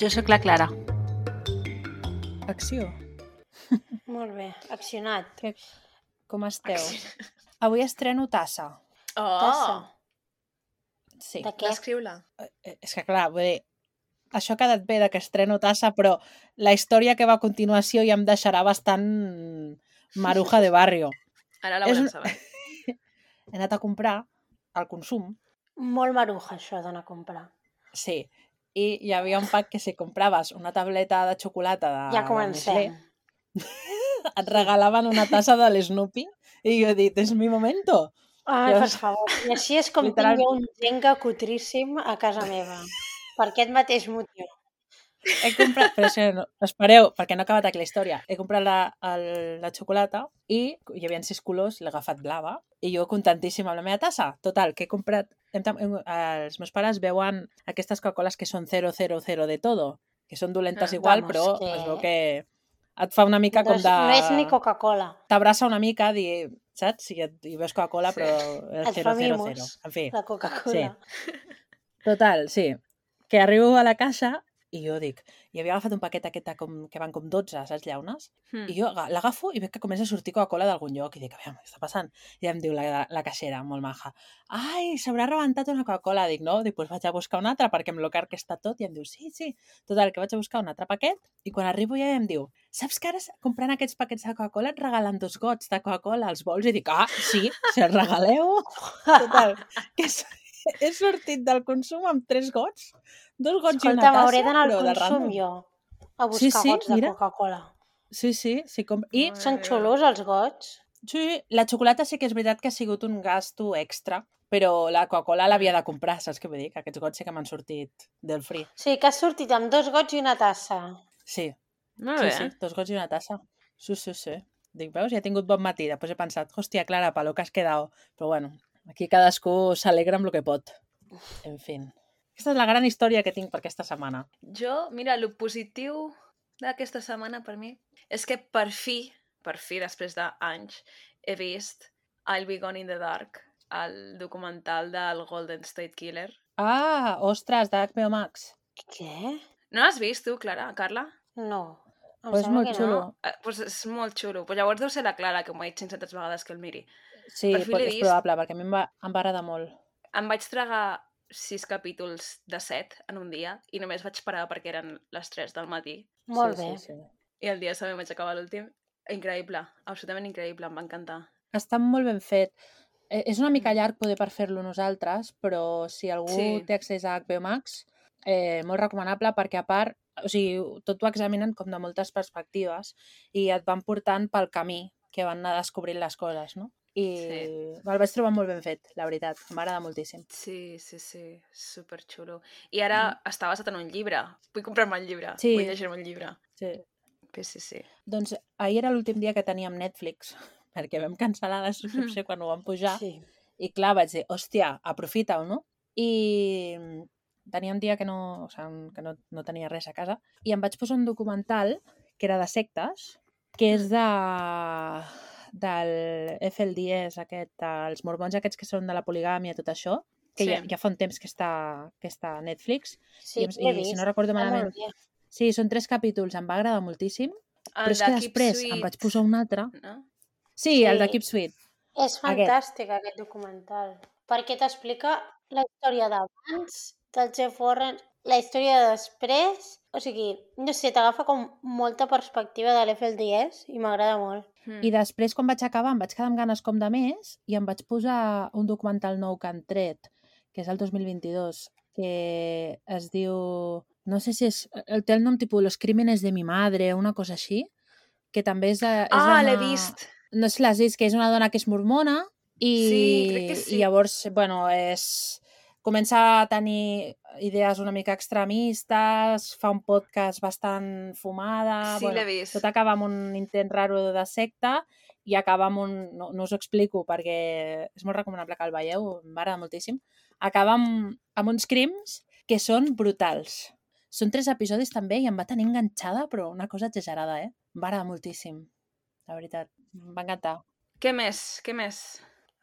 Jo sóc la Clara. Acció. Molt bé, accionat. Que... Com esteu? Avui estreno tassa. Oh! Tassa. Sí. De què? Descriu-la. Eh, És que clar, vull dir, això ha quedat bé de que estreno tassa, però la història que va a continuació ja em deixarà bastant maruja de barrio. Ara la És volem un- saber. He anat a comprar al consum, Molt maruja, això, d'anar a comprar. sí, i hi havia un pack que si compraves una tableta de xocolata de, ja comencem. Nestlé, et regalaven una tassa de l'Snoopy i jo he dit, és mi momento. Ai, Jo- per favor. I així és com Literal- tinc un Jenga cutríssim a casa meva. Per aquest mateix motiu. He comprat, però això no, espereu, perquè no ha acabat aquí la història. He comprat la, el, la xocolata i hi havia sis colors, l'he agafat blava, i jo contentíssima amb la meva tassa. Total, que he comprat... Tam- hem, els meus pares veuen aquestes Coca-Coles que són 000 de todo, que són dolentes Ah, igual, vamos, però que- es veu que et fa una mica com Doncs de... No és ni Coca-Cola. T'abraça una mica, dir, saps? Si et, hi veus Coca-Cola, però Et és fa 000. mimos. En fi. La Coca-Cola. Total, sí. Que arribo a la caixa i jo dic, i havia agafat un paquet aquest com, que van com 12, saps, llaunes? Hmm. I jo aga- l'agafo i veig que comença a sortir Coca-Cola d'algun lloc i dic, aviam, què està passant? I em diu la, la caixera, molt maja, ai, s'haurà rebentat una Coca-Cola. Dic, no, dic, pues vaig a buscar una altra perquè amb lo car que està tot. I em diu, sí, sí. Total, que vaig a buscar un altre paquet i quan arribo ja em diu, saps que ara comprant aquests paquets de Coca-Cola et regalen dos gots de Coca-Cola als vols? I dic, ah, sí, si els regaleu. Total, que és, he sortit del consum amb tres gots, dos gots i una Escolta, tassa, m'hauré d'anar al consum random. jo a buscar Sí, sí, gots de mira. Coca-Cola. Sí, sí, sí. Com... I Són xulos els gots? sí, la xocolata sí que és veritat que ha sigut un gasto extra, però la Coca-Cola l'havia de comprar, saps què vull dir? Que aquests gots sí que m'han sortit del free. Sí, que has sortit amb dos gots i una tassa. Sí, Molt sí, bé. sí, dos gots i una tassa. Sí, sí, sí. Dic, veus? Ja he tingut bon matí. Després he pensat, hòstia, Clara, pa lo que has quedado. Però bueno, aquí cadascú s'alegra amb el que pot. En fi. Aquesta és la gran història que tinc per aquesta setmana. Jo, mira, el positiu d'aquesta setmana per mi és que per fi, per fi, després d'anys, he vist I'll Be Gone in the Dark, el documental del Golden State Killer. Ah, ostres, d'HBO Max. Què? No l'has vist tu, Clara, Carla? No. Em Pues és molt xulo. No. Eh, pues és molt xulo. Pues llavors deu ser la Clara, que m'ho ha dit 500 vegades que el miri. Sí, Per fi pot, és vist. probable, perquè a mi em va, em va agradar molt. Em vaig tragar sis capítols de set en un dia i només vaig parar perquè eren les 3 del matí. Molt sí, bé. Sí, sí. I el dia següent vaig acabar l'últim. Increïble, absolutament increïble, em va encantar. Està molt ben fet. Eh, És una mica llarg poder per fer-lo nosaltres, però si algú Sí. té accés a HBO Max, eh, molt recomanable perquè a part, o sigui, tot ho examinen com de moltes perspectives i et van portant pel camí que van anar descobrint les coses, no? I Sí. el vaig trobar molt ben fet, la veritat. M'agrada moltíssim. Sí, sí, sí, superxulo. I ara està basat en un llibre. Vull comprar-me el llibre. Sí. Vull llegir-me el llibre. Sí. Sí, sí, sí. Doncs ahir era l'últim dia que teníem Netflix, perquè vam cancel·lar la subscripció quan ho vam pujar. Sí. I clar, vaig dir, hòstia, aprofita-ho, no? I tenia un dia que no, o sigui, que no, no tenia res a casa i em vaig posar un documental que era de sectes, que és de del FLDS aquest, els mormons aquests que són de la poligàmia i tot això, que Sí. ja, ja fa un temps que està, que està a Netflix. Sí, I, i vist. si no recordo Està malament... Sí, són tres capítols, em va agradar moltíssim, El però és de que després Sweet, em vaig posar un altre. No? Sí, el de Sí. Keep Sweet. És Aquest. fantàstic, aquest documental, perquè t'explica la història d'abans del Jeff Warren, la història de després, o sigui, no sé, t'agafa com molta perspectiva de l'FLDS i m'agrada molt. Mm. I després, quan vaig acabar, em vaig quedar amb ganes com de més i em vaig posar un documental nou que han tret, que és el 2022, que es diu... No sé si és... El té el nom tipus Los crímenes de mi madre, una cosa així, que també és... és Ah, l'he vist! No sé si l'has vist, que és una dona que és mormona i, Sí, crec que sí. i llavors, bueno, és comença a tenir idees una mica extremistes, fa un podcast bastant fumada... Sí, l'he vist. Tot acaba amb un intent raro de secta i acaba amb un... No, no us ho explico perquè és molt recomanable que el veieu, m'agrada moltíssim. Acaba amb, amb uns crims que són brutals. Són tres episodis també i em va tenir enganxada, però una cosa exagerada, eh? Em va agradar moltíssim, la veritat. Em va encantar. Què més? Què més?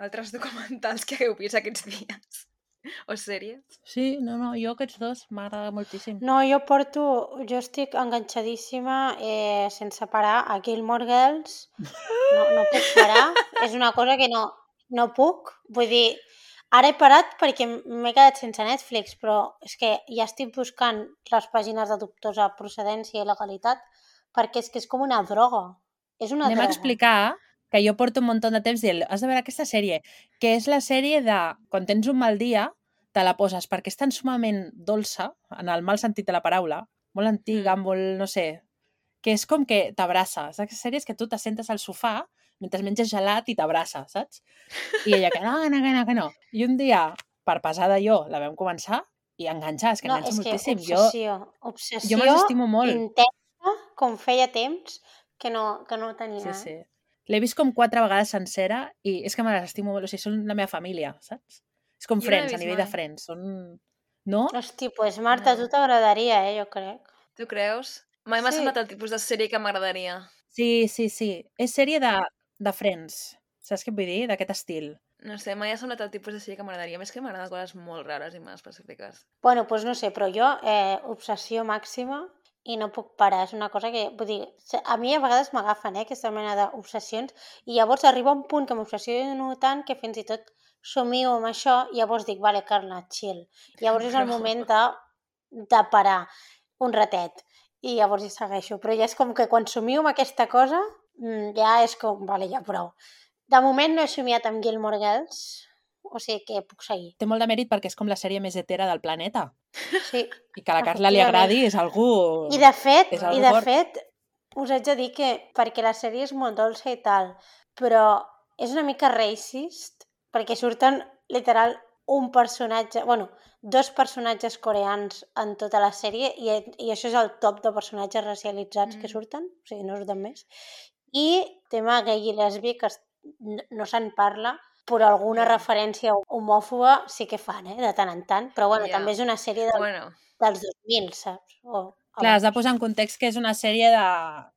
Altres documentals que hagueu vist aquests dies? O sèries? Sí, no, no, jo aquests dos m'agrada moltíssim. No, jo porto... Jo estic enganxadíssima eh, sense parar a Gilmore Girls. No, no puc parar. És una cosa que no, no puc. Vull dir, ara he parat perquè m'he quedat sense Netflix, però és que ja estic buscant les pàgines de dubtosa procedència i legalitat perquè és que és com una droga. És una Anem a droga. explicar que jo porto un munt de temps dient has de veure aquesta sèrie, que és la sèrie de quan tens un mal dia, te la poses perquè és tan sumament dolça, en el mal sentit de la paraula, molt antiga, Mm. molt, no sé, que és com que t'abraça. És d'aquestes sèries que tu te sentes al sofà mentre menges gelat i t'abraça, saps? I ella que no, que no, que no, que no. I un dia, per pesada jo, la vam començar i enganxar, és que No, enganxa és que moltíssim. obsessió, jo, obsessió jo me'ls estimo molt. intensa, com feia temps que no, que no tenia. Sí, eh? sí. L'he vist com quatre vegades sencera i és que me les estimo molt. O sigui, són la meva família, saps? És com Jo Friends, a nivell de mai. Friends. Són... No? Hosti, pues Marta, No. a tu t'agradaria, eh, jo crec. Tu creus? Mai m'ha Sí. semblat el tipus de sèrie que m'agradaria. Sí, sí, sí. És sèrie de, de Friends. Saps què vull dir? D'aquest estil. No sé, mai ha semblat el tipus de sèrie que m'agradaria. Més que m'agraden coses molt rares i molt específiques. Bueno, pues no sé, però jo, eh, obsessió màxima i no puc parar. És una cosa que, vull dir, a mi a vegades m'agafen, eh, aquesta mena d'obsessions i llavors arriba un punt que m'obsessiono tant que fins i tot somio amb això i llavors dic, vale, Carla, chill. Llavors és el moment de, de parar un ratet i llavors ja segueixo. Però ja és com que quan somio amb aquesta cosa mm, ja és com, vale, ja prou. De moment no he somiat amb Gilmore Girls, o sigui que puc seguir. Té molt de mèrit perquè és com la sèrie més hetera del planeta. Sí. I que a la Carla li agradi és algú... I de fet, i de fort. fet, us haig de dir que, perquè la sèrie és molt dolça i tal, però és una mica racist, perquè surten literal un personatge, bueno, dos personatges coreans en tota la sèrie i, i això és el top de personatges racialitzats mm. que surten, o sigui, no surten més. I tema gay i lèsbic es, no, no se'n parla, però alguna referència homòfoba sí que fan, eh, de tant en tant. Però bueno, Ja. també és una sèrie de, Bueno, dels 2000, saps? O, Clar, has de posar en context que és una sèrie de...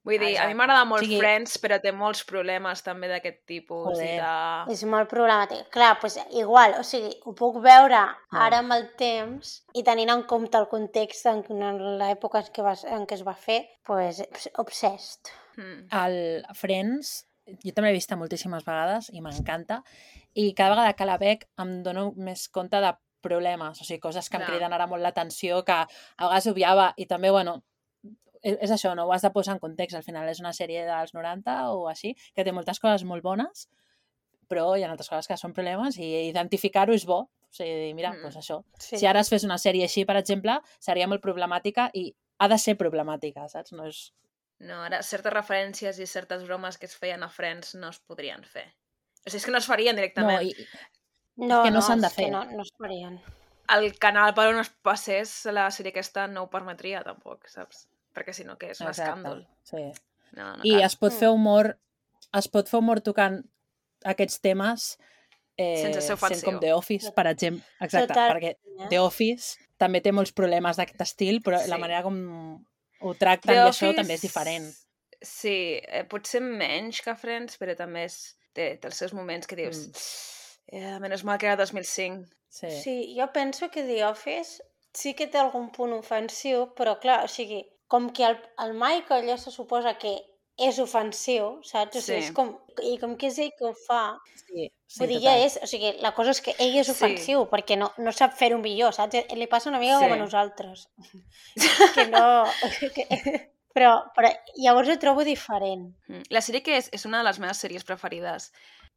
vull dir, a mi Exacte. m'agrada molt O sigui- Friends, però té molts problemes també d'aquest tipus. I Joder. de... És molt problemàtic. Clar, doncs igual, o sigui, ho puc veure ara amb el temps i tenint en compte el context en, en l'època en, què va, en què es va fer, doncs obsessed. Mm. El Friends, jo també l'he vista moltíssimes vegades i m'encanta. I cada vegada que la veig em dono més compte de problemes, o sigui, coses que em Clar. criden ara molt l'atenció, que a vegades obviava i també, bueno, és, és això, no ho has de posar en context. Al final és una sèrie dels 90 o així, que té moltes coses molt bones, però hi ha altres coses que són problemes i identificar-ho és bo. O sigui, mira, Mm. doncs això. Sí. Si ara es fes una sèrie així, per exemple, seria molt problemàtica i ha de ser problemàtica, saps? No és... No, ara certes referències i certes bromes que es feien a Friends no es podrien fer. O sigui, és que no es farien No, directament. i, no, que no s'han de és fer. No, no es farien. El canal per on es passés la sèrie aquesta no ho permetria tampoc, saps? Perquè si no, que és un escàndol. Sí. No, no I cal. es pot Mm. fer humor, es pot fer humor tocant aquests temes eh, Sense ser sent ofensiu. com The Office, per exemple. Exacte, Total. perquè Eh? The Office també té molts problemes d'aquest estil, però Sí. la manera com ho tracten The i això Office, també és diferent. Sí, eh, potser menys que Friends, però també és, té, té els seus moments que dius... Mm. Eh, menys mal que era 2005. Sí. sí. Sí, jo penso que The Office sí que té algun punt ofensiu, però clar, o sigui, com que el, el Michael ja se suposa que és ofensiu, saps? O sigui, Sí. és com, I com que és ell que ho fa, sí, sí Vull dir, ja és, o sigui, la cosa és que ell és Sí. ofensiu, perquè no, no sap fer-ho millor, saps? Li passa una mica com a Sí. nosaltres. que no... Que... Però, però llavors ho trobo diferent. Mm. La sèrie que és, és una de les meves sèries preferides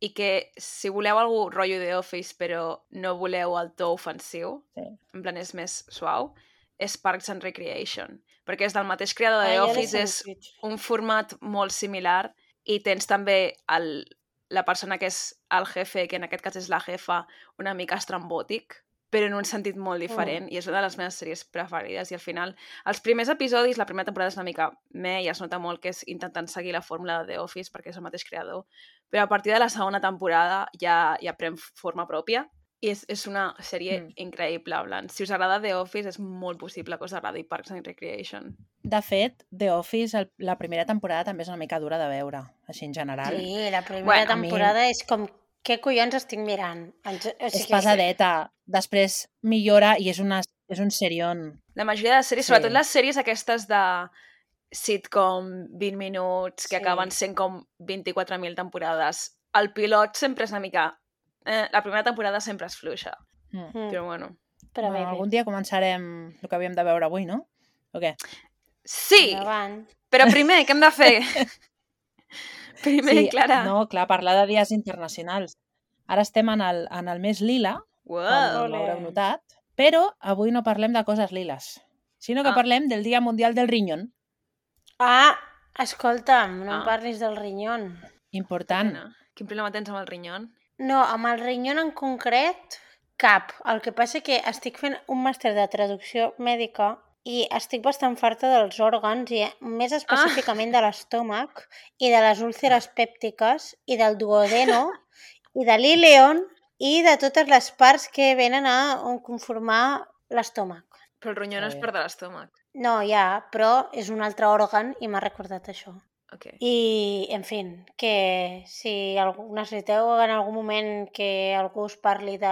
i que si voleu algú rotllo de Office però no voleu el to ofensiu, Sí. en plan és més suau, és Parks and Recreation. Perquè és del mateix creador de Ah, Office, és un format molt similar i tens també el, la persona que és el jefe, que en aquest cas és la jefa, una mica estrambòtic però en un sentit molt diferent, i és una de les meves sèries preferides, i al final, els primers episodis, la primera temporada és una mica me, i es nota molt que és intentant seguir la fórmula de The Office, perquè és el mateix creador, però a partir de la segona temporada ja, ja pren forma pròpia, i és, és una sèrie Mm. mm. increïble, Blan. Si us agrada The Office, és molt possible que us agradi Parks and Recreation. De fet, The Office, el, la primera temporada també és una mica dura de veure, així en general. Sí, la primera Bueno, a mi- temporada és com... Què collons estic mirant? Ens, o És sigui, pesadeta. Després millora i és, una, és un serión. La majoria de sèries, Sí. sobretot les sèries aquestes de sitcom, 20 minuts, que Sí. acaben sent com 24.000 temporades, el pilot sempre és una mica... Eh, la primera temporada sempre és fluixa, Mm. Mm, però bueno. però bé, bé. algun dia començarem el que havíem de veure avui, no? O què? Sí, Endavant. però primer, què hem de fer? primer, sí, Clara. No, clar, parlar de dies internacionals. Ara estem en el, en el mes lila, Wow. com l'haureu notat, però avui no parlem de coses liles, sinó que Ah. parlem del Dia Mundial del Rinyón. Ah, escolta'm, no Ah. em parlis del rinyon. Important. Quina? Quin problema tens amb el rinyon? No, amb el rinyon en concret, cap. El que passa que estic fent un màster de traducció mèdica i estic bastant farta dels òrgans i més específicament de l'estómac i de les úlceres pèptiques i del duodeno i de l'ileon i de totes les parts que venen a conformar l'estómac. Però el rinyon Està és bé. part de l'estómac. No, ja, però és un altre òrgan i m'ha recordat això. Ok. I, en fi, que si algú, necessiteu en algun moment que algú us parli de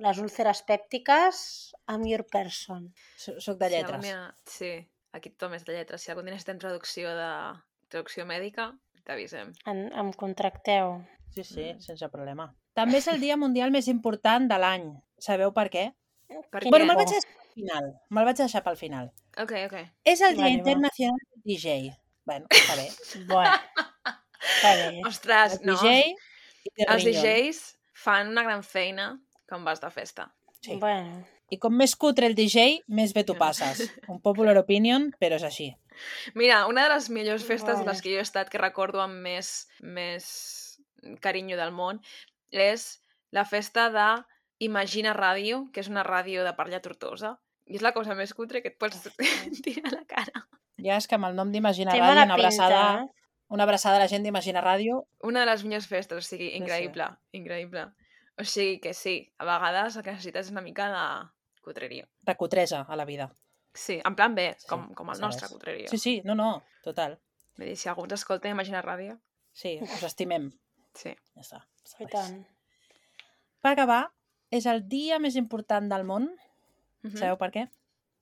les úlceres pèptiques, I'm your person. So- Soc de lletres. dia... Sí, aquí tothom és de lletres. Si algun dia necessitem traducció de traducció mèdica, t'avisem. En, em contracteu. Sí, sí, sense problema. També és el dia mundial més important de l'any. Sabeu per què? Per Quin Bueno, me'l vaig deixar al final. Me'l vaig deixar pel final. Ok, ok. És el Dia. Internacional del DJ. Bueno, està bé. Bueno, està bé. Ostres, El no. DJ Els. DJs fan una gran feina quan vas de festa. Sí. Bueno, I com més cutre el DJ, més bé t'ho passes. Un popular opinion, però és així. Mira, una de les millors festes a Vale. les que jo he estat, que recordo amb més, més carinyo del món, és la festa de Imagina Ràdio, que és una ràdio de parla tortosa. I és la cosa més cutre que et pots tirar a la cara. Ja és que amb el nom d'Imagina Ràdio, una pinta. abraçada, eh? una abraçada a la gent d'Imagina Ràdio, Una de les millors festes, o sigui, sí. increïble, increïble. O sigui que sí, a vegades el que necessites és una mica de cutreria. de cutresa a la vida. Sí, en plan bé, Sí, com, com el nostre res. cutreria. Sí, sí, no, no, total. Vull dir, si algú ens escolta, imagina ràdio. Sí, us estimem. Sí. Ja està. I tant. Per acabar, és el dia més important del món. Mhm. Sabeu per què?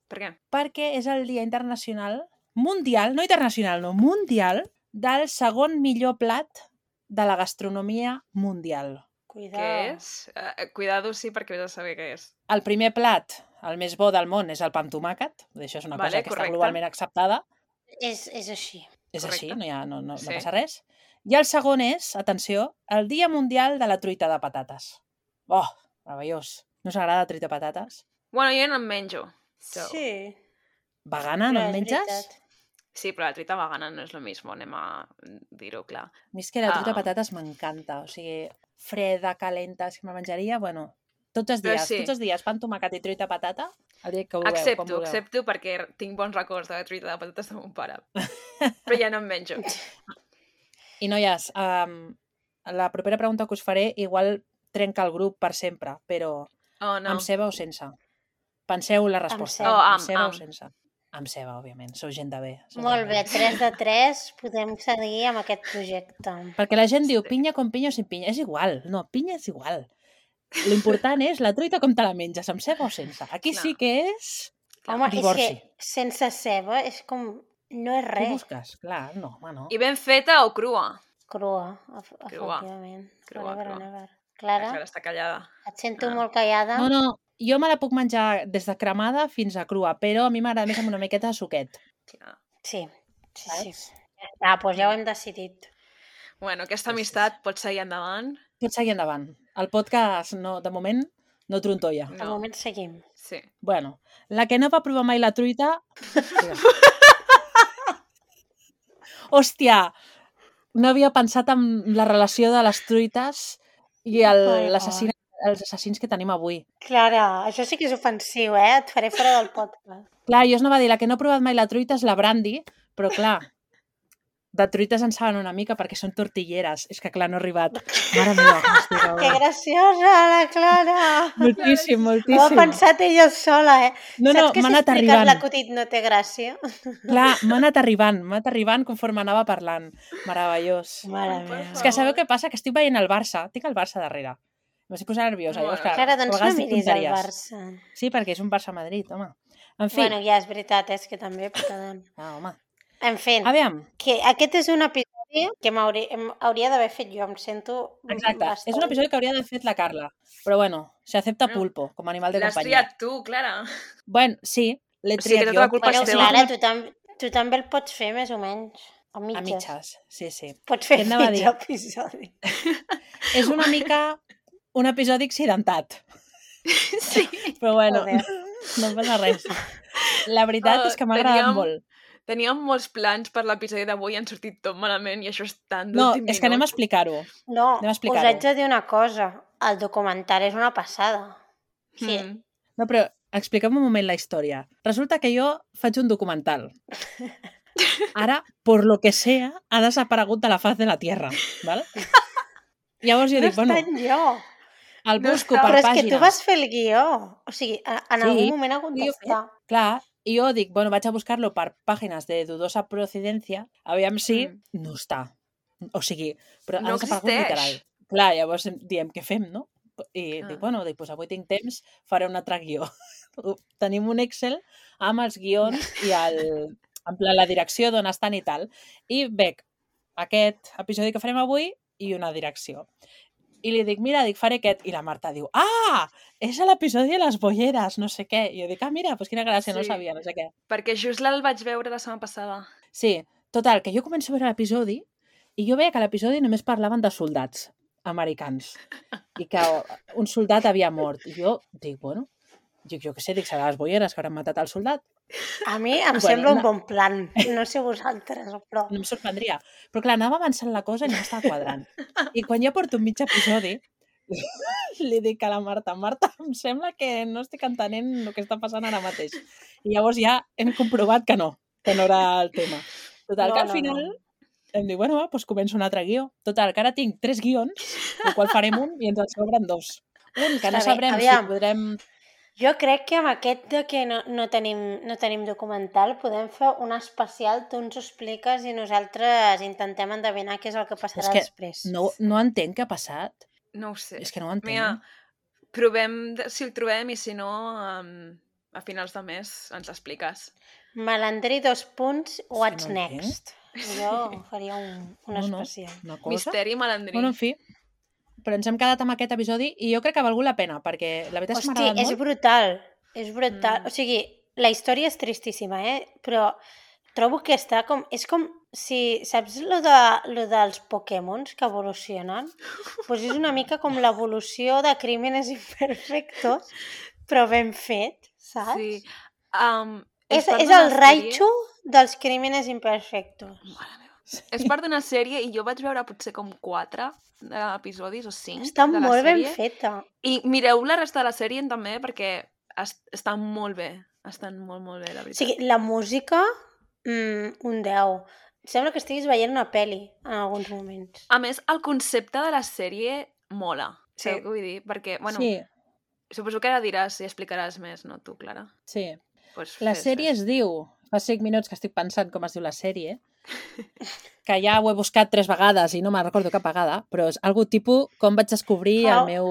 Per què? Perquè és el dia internacional, mundial, no internacional, no, mundial, del segon millor plat de la gastronomia mundial. Cuidao. Què és? Uh, cuidado, sí, perquè vés a saber què és. El primer plat, el més bo del món, és el pa amb tomàquet. Això és una Vale, cosa que correcte. està globalment acceptada. És, és així. És Correcte. així, no, hi ha, no, no, Sí. no passa res. I el segon és, atenció, el Dia Mundial de la Truita de Patates. Oh, meravellós. No us agrada la truita de patates? Bueno, jo no en menjo. So. Sí. Vegana, no en menges? veritat. Sí, però la truita vegana no és lo mismo, anem a dir-ho clar. A mi és que la truita de patates m'encanta. O sigui, freda, calenta, és que me menjaria, bueno, tots els Però dies, sí. tots els dies, pa amb tomàquet i truita de patata, el dia que ho vulgueu, Accepto, vulgueu. accepto, perquè tinc bons records de la truita de patates de mon pare. Però ja no en menjo. I noies, um, la propera pregunta que us faré igual trenca el grup per sempre, però Oh, no. no. amb ceba o sense? Penseu la resposta. ceba. Oh, amb, ceba amb. o sense? Amb ceba, òbviament. Sou gent de bé. sou Molt bé, 3 de 3, podem seguir amb aquest projecte. Perquè la gent diu pinya com pinya o sin pinya. És igual. No, pinya és igual. L'important és la truita com te la menges, amb ceba o sense. Aquí Clar. sí que és... Home, Divorci. és que sense ceba és com... No és Què res. busques? Clar, no, home, no. I ben feta o crua? Crua, Crua. efectivament. Crua, crua. Clara, Clara està callada. et sento Ah. molt callada. No, no, jo me la puc menjar des de cremada fins a crua, però a mi m'agrada més amb una miqueta de suquet. Clar. Sí, sí, sí. Saps? Ja està, doncs ja ho hem decidit. Bueno, aquesta Sí, sí, amistat pot seguir endavant. Pot seguir endavant. El podcast, no, de moment, no trontolla. De No, moment seguim. sí. Bueno, la que no va provar mai la truita... Hòstia, no havia pensat en la relació de les truites i l'assassinat els assassins que tenim avui. Clara, això sí que és ofensiu, eh? Et faré fora del podcast. Clar, jo us anava a dir, la que no he provat mai la truita és la brandy, però clar, de truites en saben una mica perquè són tortilleres. És que clar, no he arribat. Mare meva, Que ahora. graciosa, la Clara! Moltíssim, Ho ha moltíssim. pensat ella sola, eh? No, no, Saps que m'ha si anat arribant. no té gràcia? Clar, m'ha anat arribant, m'ha anat arribant conforme anava parlant. Meravellós. Mare meva. És que sabeu què passa? Que estic veient el Barça. Tinc el Barça darrere. M'estic posant nerviosa. Molt Llavors, clar, Clara, a doncs no miris el. Barça. Sí, perquè és un Barça-Madrid, home. En fi, Bueno, ja és veritat, és que també, perdó. ah, home. En fi, Aviam, que aquest és un episodi que m'hauria em- hauria d'haver fet jo, em sento exacte. bastant. És un episodi que hauria d'haver fet la Carla. Però bueno, se acepta Bueno, pulpo, com a animal de L'has companyia. triat tu, Clara. Bueno, sí, l'he O sigui triat tota la jo. culpa Bueno. Clara, tu, tam tu també el pots fer més o menys. A mitges. A mitges, sí, sí. Pots fer Què anava a mig dir? episodi. És una mica un episodi accidentat. Sí. Però bueno, Joder. no passa res. La veritat Oh, és que m'ha agradat teníem- molt. Teníem molts plans per l'episodi d'avui i han sortit tot malament i això és tan No, és que anem a minut. explicar-ho. No, Anem a us explicar-ho. haig de dir una cosa. El documental és una passada. Sí. Mm. No, però expliquem un moment la història. Resulta que jo faig un documental. Ara, por lo que sea, ha desaparegut de la faz de la Tierra. ¿vale? Llavors jo no dic, bueno, està enlloc. El no busco està. per Però és que tu vas fer el guió. O sigui, en Sí, algun moment ha hagut d'estar. Clar, i jo dic, bueno, vaig a buscar-lo per pàgines de dudosa procedència, aviam si Mm. no està. O sigui, però No desaparegut existeix. literal. Clar, llavors em- diem, què fem, no? I Ah. dic, bueno, dic, pues avui tinc temps, faré un altre guió. Tenim un Excel amb els guions i el, en plan, la direcció d'on estan i tal. I veig aquest episodi que farem avui i una direcció. I li dic, mira, dic, faré aquest. I la Marta diu, ah, és a l'episodi de les bolleres, no sé què. I jo dic, ah, mira, doncs quina gràcia, no Sí. sabia, no sé què. Perquè just el vaig veure la setmana passada. Sí, total, que jo començo a veure l'episodi i jo veia que a l'episodi només parlaven de soldats americans i que un soldat havia mort. I jo dic, bueno, dic, jo què sé, dic, serà les bolleres que hauran matat el soldat. A mi em Bueno, sembla un bon plan. No sé vosaltres, però... No em sorprendria. Però clar, anava avançant la cosa i no m'estava quadrant. I quan ja porto un mig episodi, li dic a la Marta, Marta, em sembla que no estic entenent el que està passant ara mateix. I llavors ja hem comprovat que no, que no era el tema. Total, No, que al no, final no. em diu, bueno, va, doncs començo un altre guió. Total, que ara tinc tres guions, el qual farem un i ens en sobren dos. Un que no sabrem si podrem... Jo crec que amb aquest de que no, no, tenim, no tenim documental podem fer un especial, tu ens ho expliques i nosaltres intentem endevinar què és el que passarà És que després. no, no entenc què ha passat. No ho sé. És que no ho entenc. Mira, provem si el trobem i si no, um, a finals de mes ens l'expliques. Malandrí, dos punts, what's no entenc. next? Jo faria un, un No, no. especial. Una cosa... Misteri malandrí. Bueno, en fi, però ens hem quedat amb aquest episodi i jo crec que ha valgut la pena, perquè la veritat és que m'ha Hosti, agradat és molt. brutal. És brutal. Mm. O sigui, la història és tristíssima, eh? Però trobo que està com... És com si... Saps lo, de, lo dels Pokémons que evolucionen? Doncs és una mica com l'evolució de Crímenes Imperfectos, però ben fet, saps? Sí. Um, És, és el Raichu dels Crímenes Imperfectos. Mare meva. És part d'una sèrie i jo vaig veure potser com quatre eh, episodis o cinc Està de la molt ben sèrie. feta. I mireu la resta de la sèrie també perquè es, estan molt bé. Estan molt, molt bé, la O veritat. sigui, la música, mm, un 10. Sembla que estiguis veient una peli en alguns moments. A més, el concepte de la sèrie mola. Sí. Sí. Què vull dir? Perquè, bueno, Sí, suposo que ara diràs i explicaràs més, no tu, Clara? sí. Pues La fes, sèrie es diu, fa 5 minuts que estic pensant com es diu la sèrie, que ja ho he buscat tres vegades i no me'n recordo cap vegada, però és algo tipus com vaig descobrir How- el meu...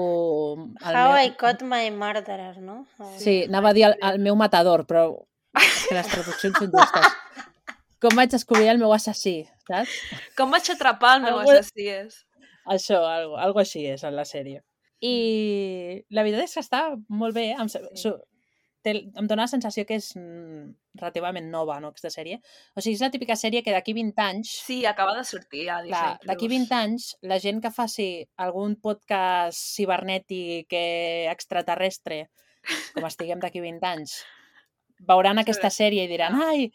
El How meu... I Caught My Murderer, no? Sí, anava a dir el, el meu matador, però és que les traduccions són justes. Com vaig descobrir el meu assassí, saps? Com vaig atrapar el meu Algú- assassí és? Això, algo, algo així és en la sèrie. I la veritat és que està molt bé. Em, Sí. Té, em dóna la sensació que és mm, relativament nova, no, aquesta sèrie. O sigui, és la típica sèrie que d'aquí 20 anys Sí, acaba de sortir a Disney d'aquí 20 anys, la gent que faci algun podcast cibernètic eh, extraterrestre, com estiguem d'aquí 20 anys, veuran aquesta sèrie i diran ai,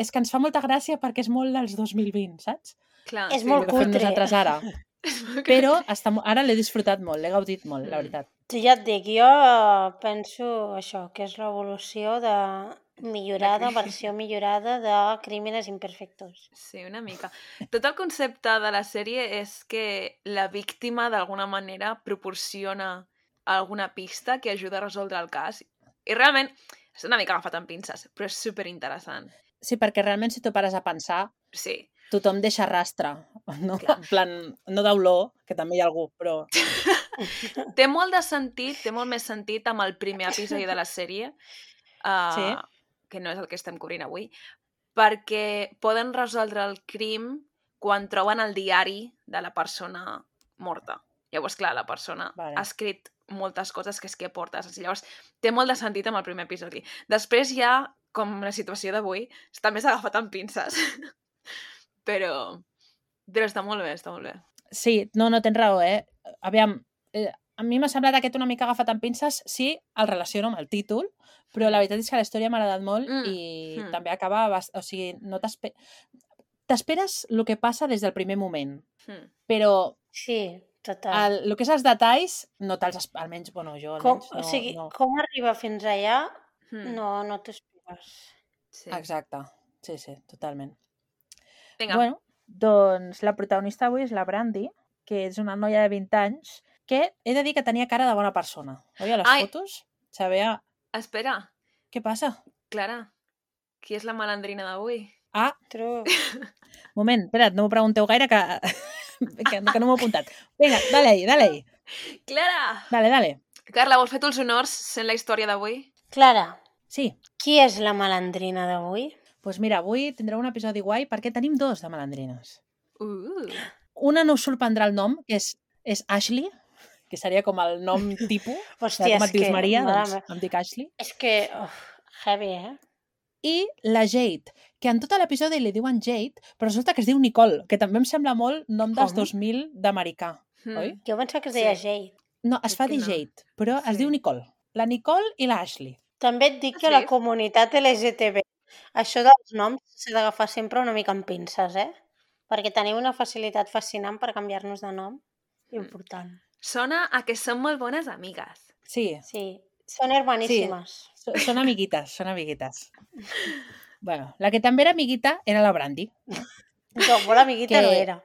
és que ens fa molta gràcia perquè és molt dels 2020, saps? Clar, És sí. molt que fem cutre. nosaltres ara. però està, ara l'he disfrutat molt, l'he gaudit molt, la Mm. veritat. Sí, ja et dic, jo eh, penso això, que és l'evolució de millorada, versió millorada de Crímenes Imperfectos. Sí, una mica. Tot el concepte de la sèrie és que la víctima d'alguna manera proporciona alguna pista que ajuda a resoldre el cas. I realment és una mica agafat amb pinces, però és super interessant. Sí, perquè realment si t'ho pares a pensar, Sí, tothom deixa rastre, no? Clar. En plan, no d'olor, que també hi ha algú, però... té molt de sentit, té molt més sentit amb el primer episodi de la sèrie, uh, Sí. que no és el que estem cobrint avui, perquè poden resoldre el crim quan troben el diari de la persona morta. Llavors, clar, la persona Vale. ha escrit moltes coses que és que portes. Llavors, té molt de sentit amb el primer episodi. Després ja, com la situació d'avui, està més agafat amb pinces. Però, però està molt bé, està molt bé. Sí, no, no tens raó, eh? Aviam, eh, a mi m'ha semblat aquest una mica agafat amb pinces, sí, el relaciono amb el títol, però la veritat és que la història m'ha agradat molt Mm, i mm. també acaba... bast- O sigui, no t'espe- t'esperes el que passa des del primer moment, Hmm. però Sí, total. el, el que és els detalls no te'ls... Almenys, bueno, jo com, almenys o no... sigui, no. com arriba fins allà, Hmm. no, no t'ho expliques. Sí. Exacte, sí, sí, totalment. Vinga, Bueno, doncs la protagonista avui és la Brandy, que és una noia de 20 anys, que he de dir que tenia cara de bona persona. Oi, a les Ai. fotos se veia... espera, Què passa? Clara, qui és la malandrina d'avui? Ah, True. moment, espera't, no m'ho pregunteu gaire que, que, que no m'ho he apuntat. Vinga, dale ahí, dale ahí. Clara! Dale, dale. Carla, vols fer tu els honors sent la història d'avui? Clara, Sí, qui és la malandrina d'avui? Pues mira, avui tindreu un episodi guai perquè tenim dos de malandrines. Uh, Una no us sorprendrà el nom, que és, és Ashley, que seria com el nom tipus. Hòstia, com et dius que... Maria, mare doncs meva. em dic Ashley. És que... Uf, heavy, eh? I la Jade, que en tot l'episodi li diuen Jade, però resulta que es diu Nicole, que també em sembla molt nom dels Com? 2000 d'americà. hmm. Oi? Jo pensava que es deia Sí. Jade. No, es fa dir no. Jade, però es Sí. diu Nicole. La Nicole i l'Ashley. També et dic que Sí? la comunitat LGTB, això dels noms s'ha d'agafar sempre una mica amb pinces, eh? Perquè tenim una facilitat fascinant per canviar-nos de nom. Important. Sona a que són molt bones amigues. Sí, Sí, són hermaníssimes. so- són amiguites, són amiguites. bueno, la que també era amiguita era la Brandy. No, molt amiguita Que- no era.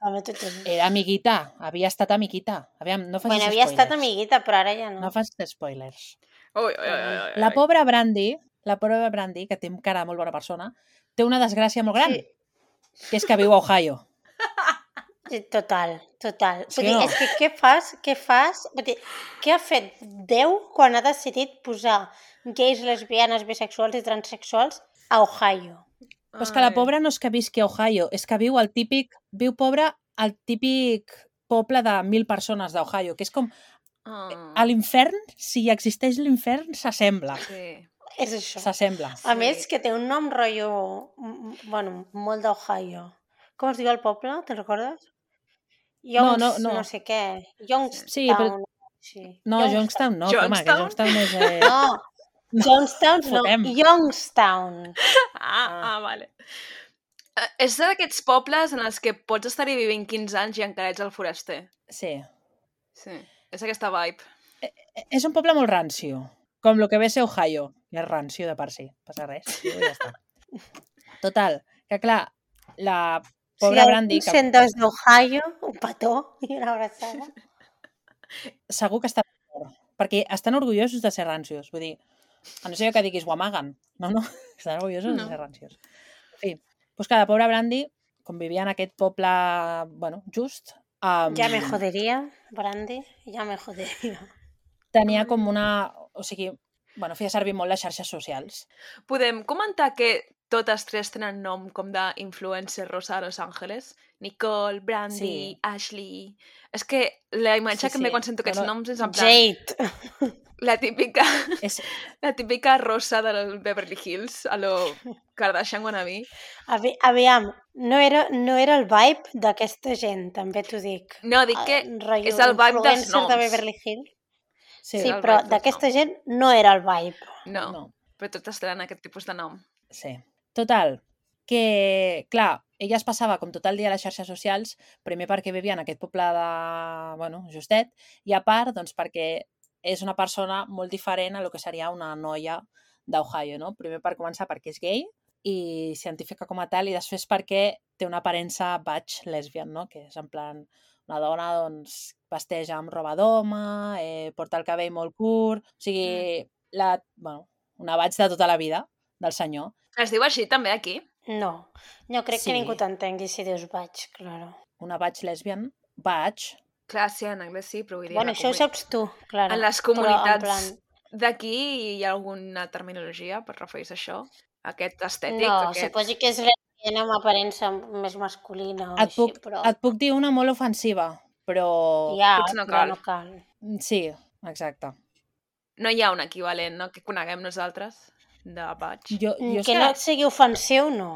També t'ho dic. Era amiguita, havia estat amiguita. Aviam, no facis Bueno, havia estat spoilers. amiguita, però ara ja no. No facis spoilers. Ui, ui, ui, ui, La pobra Brandy, la pobra Brandy, que té cara molt bona persona, té una desgràcia molt gran, Sí. que és que viu a Ohio. Total, total. Sí Vull dir, no? és que què fas, què fas? Vull dir, què ha fet Déu quan ha decidit posar gais, lesbianes, bisexuals i transexuals a Ohio? Però és que la pobra no és que visqui a Ohio, és que viu al típic, viu pobra al típic poble de mil persones d'Ohio, que és com Ah, a l'infern, si existeix l'infern, s'assembla. sí. És això. S'assembla. A Sí. més, que té un nom rotllo, bueno, molt d'Ohio. Com es diu el poble? Te'n recordes? No, Youngs, no, no. no sé què. Youngstown. Sí, però- Sí. No, Johnstown no, home, que? Johnstown és... Eh... No, Johnstown no, Fotem. Youngstown. Ah, Ah. ah, vale. Eh, És d'aquests pobles en els que pots estar-hi vivint 15 anys i encara ets el foraster. Sí. Sí, és aquesta vibe. És un poble molt rancio, com el que ve ser Ohio. I és rancio de per si, passa res. I ja està. Total, que clar, la pobra si Brandy, algú que des d'Ohio, un petó i una abraçada. segur que està perquè estan orgullosos de ser rancios. Vull dir, a no ser que diguis ho amaguen. No, no, estan orgullosos No. de ser rancios. En fi, doncs que la pobra Brandy, com vivia en aquest poble, bueno, just, um, Ja me joderia, Brandy, ja me joderia. tenia com una... O sigui, bueno, feia servir molt les xarxes socials. Podem comentar que totes tres tenen nom com d'influencer rosa a Los Angeles? Nicole, Brandy, Sí. Ashley... És que la imatge Sí, que em ve sí. quan sento aquests no. noms és en plan Jade. la típica, És, la típica rosa del Beverly Hills a lo Kardashian wannabe. Avi, aviam, no era, no era el vibe d'aquesta gent, també t'ho dic. No, dic que Ah, rotllo és el vibe dels influencer de noms. Beverly Hills. Sí, Sí, però d'aquesta gent no era el vibe. no, no. però totes tenen aquest tipus de nom. Sí. Total, que, clar, ella es passava com tot el dia a les xarxes socials, primer perquè vivia en aquest poble de, bueno, justet, i a part, doncs, perquè és una persona molt diferent a lo que seria una noia d'Ohio, no? Primer per començar perquè és gay i científica com a tal, i després perquè té una aparença batch lesbian, no? Que és en plan una dona, doncs, vesteix amb roba d'home, eh, porta el cabell molt curt, o sigui, la, bueno, una vaig de tota la vida del senyor. Es diu així també aquí? No, no crec Sí. que ningú t'entengui si dius vaig, claro. Una vaig lesbian, vaig, Clar, sí, en anglès sí, però vull dir... Bueno, això ho comuni- saps tu, Clara. En les comunitats plan- d'aquí hi ha alguna terminologia per referir-se a això? Aquest estètic? No, aquest... suposo que és lesbiana amb aparença més masculina o et així, puc, però... et puc dir una molt ofensiva, però... Ja, Potser no però cal. no cal. Sí, exacte. No hi ha un equivalent, no?, que coneguem nosaltres de baig. Jo, jo, Mm, és que no et sigui ofensiu, no.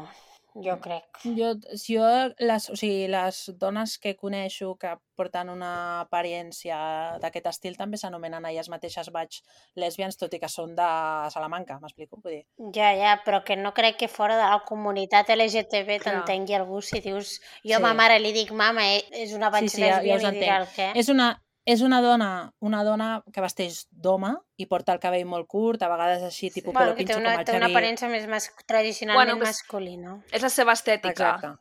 Jo crec. jo, si jo les, o sigui, les dones que coneixo que porten una aparència d'aquest estil també s'anomenen elles mateixes vaig lesbians, tot i que són de Salamanca, m'explico? Vull dir, Ja, ja, però que no crec que fora de la comunitat LGTB t'entengui algú si dius jo Sí. a ma mare li dic mama, eh, és una vaig Sí, sí, ja- ja us i dirà el què. és una, és una dona una dona que vesteix d'home i porta el cabell molt curt, a vegades així, tipus Bueno, pelo que té pincho, una, com el té una aparença més mas, tradicionalment Bueno, masculina. És la seva estètica Exacte,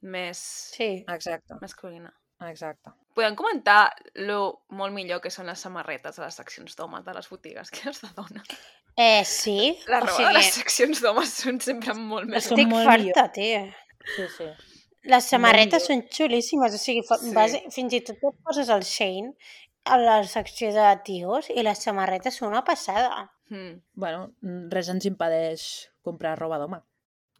més Sí. exacte, masculina. exacte. Podem comentar lo molt millor que són les samarretes a les seccions d'homes de les botigues que les de dona. Eh, sí, La o roba sigui, de les seccions d'homes són sempre molt més... Estic molt farta, tia. Sí, sí. Les samarretes són xulíssimes, o sigui, fa, Sí. vas, fins i tot et poses al Shane a la secció de tios i les samarretes són una passada. Mm. Bueno, mm, res ens impedeix comprar roba d'home.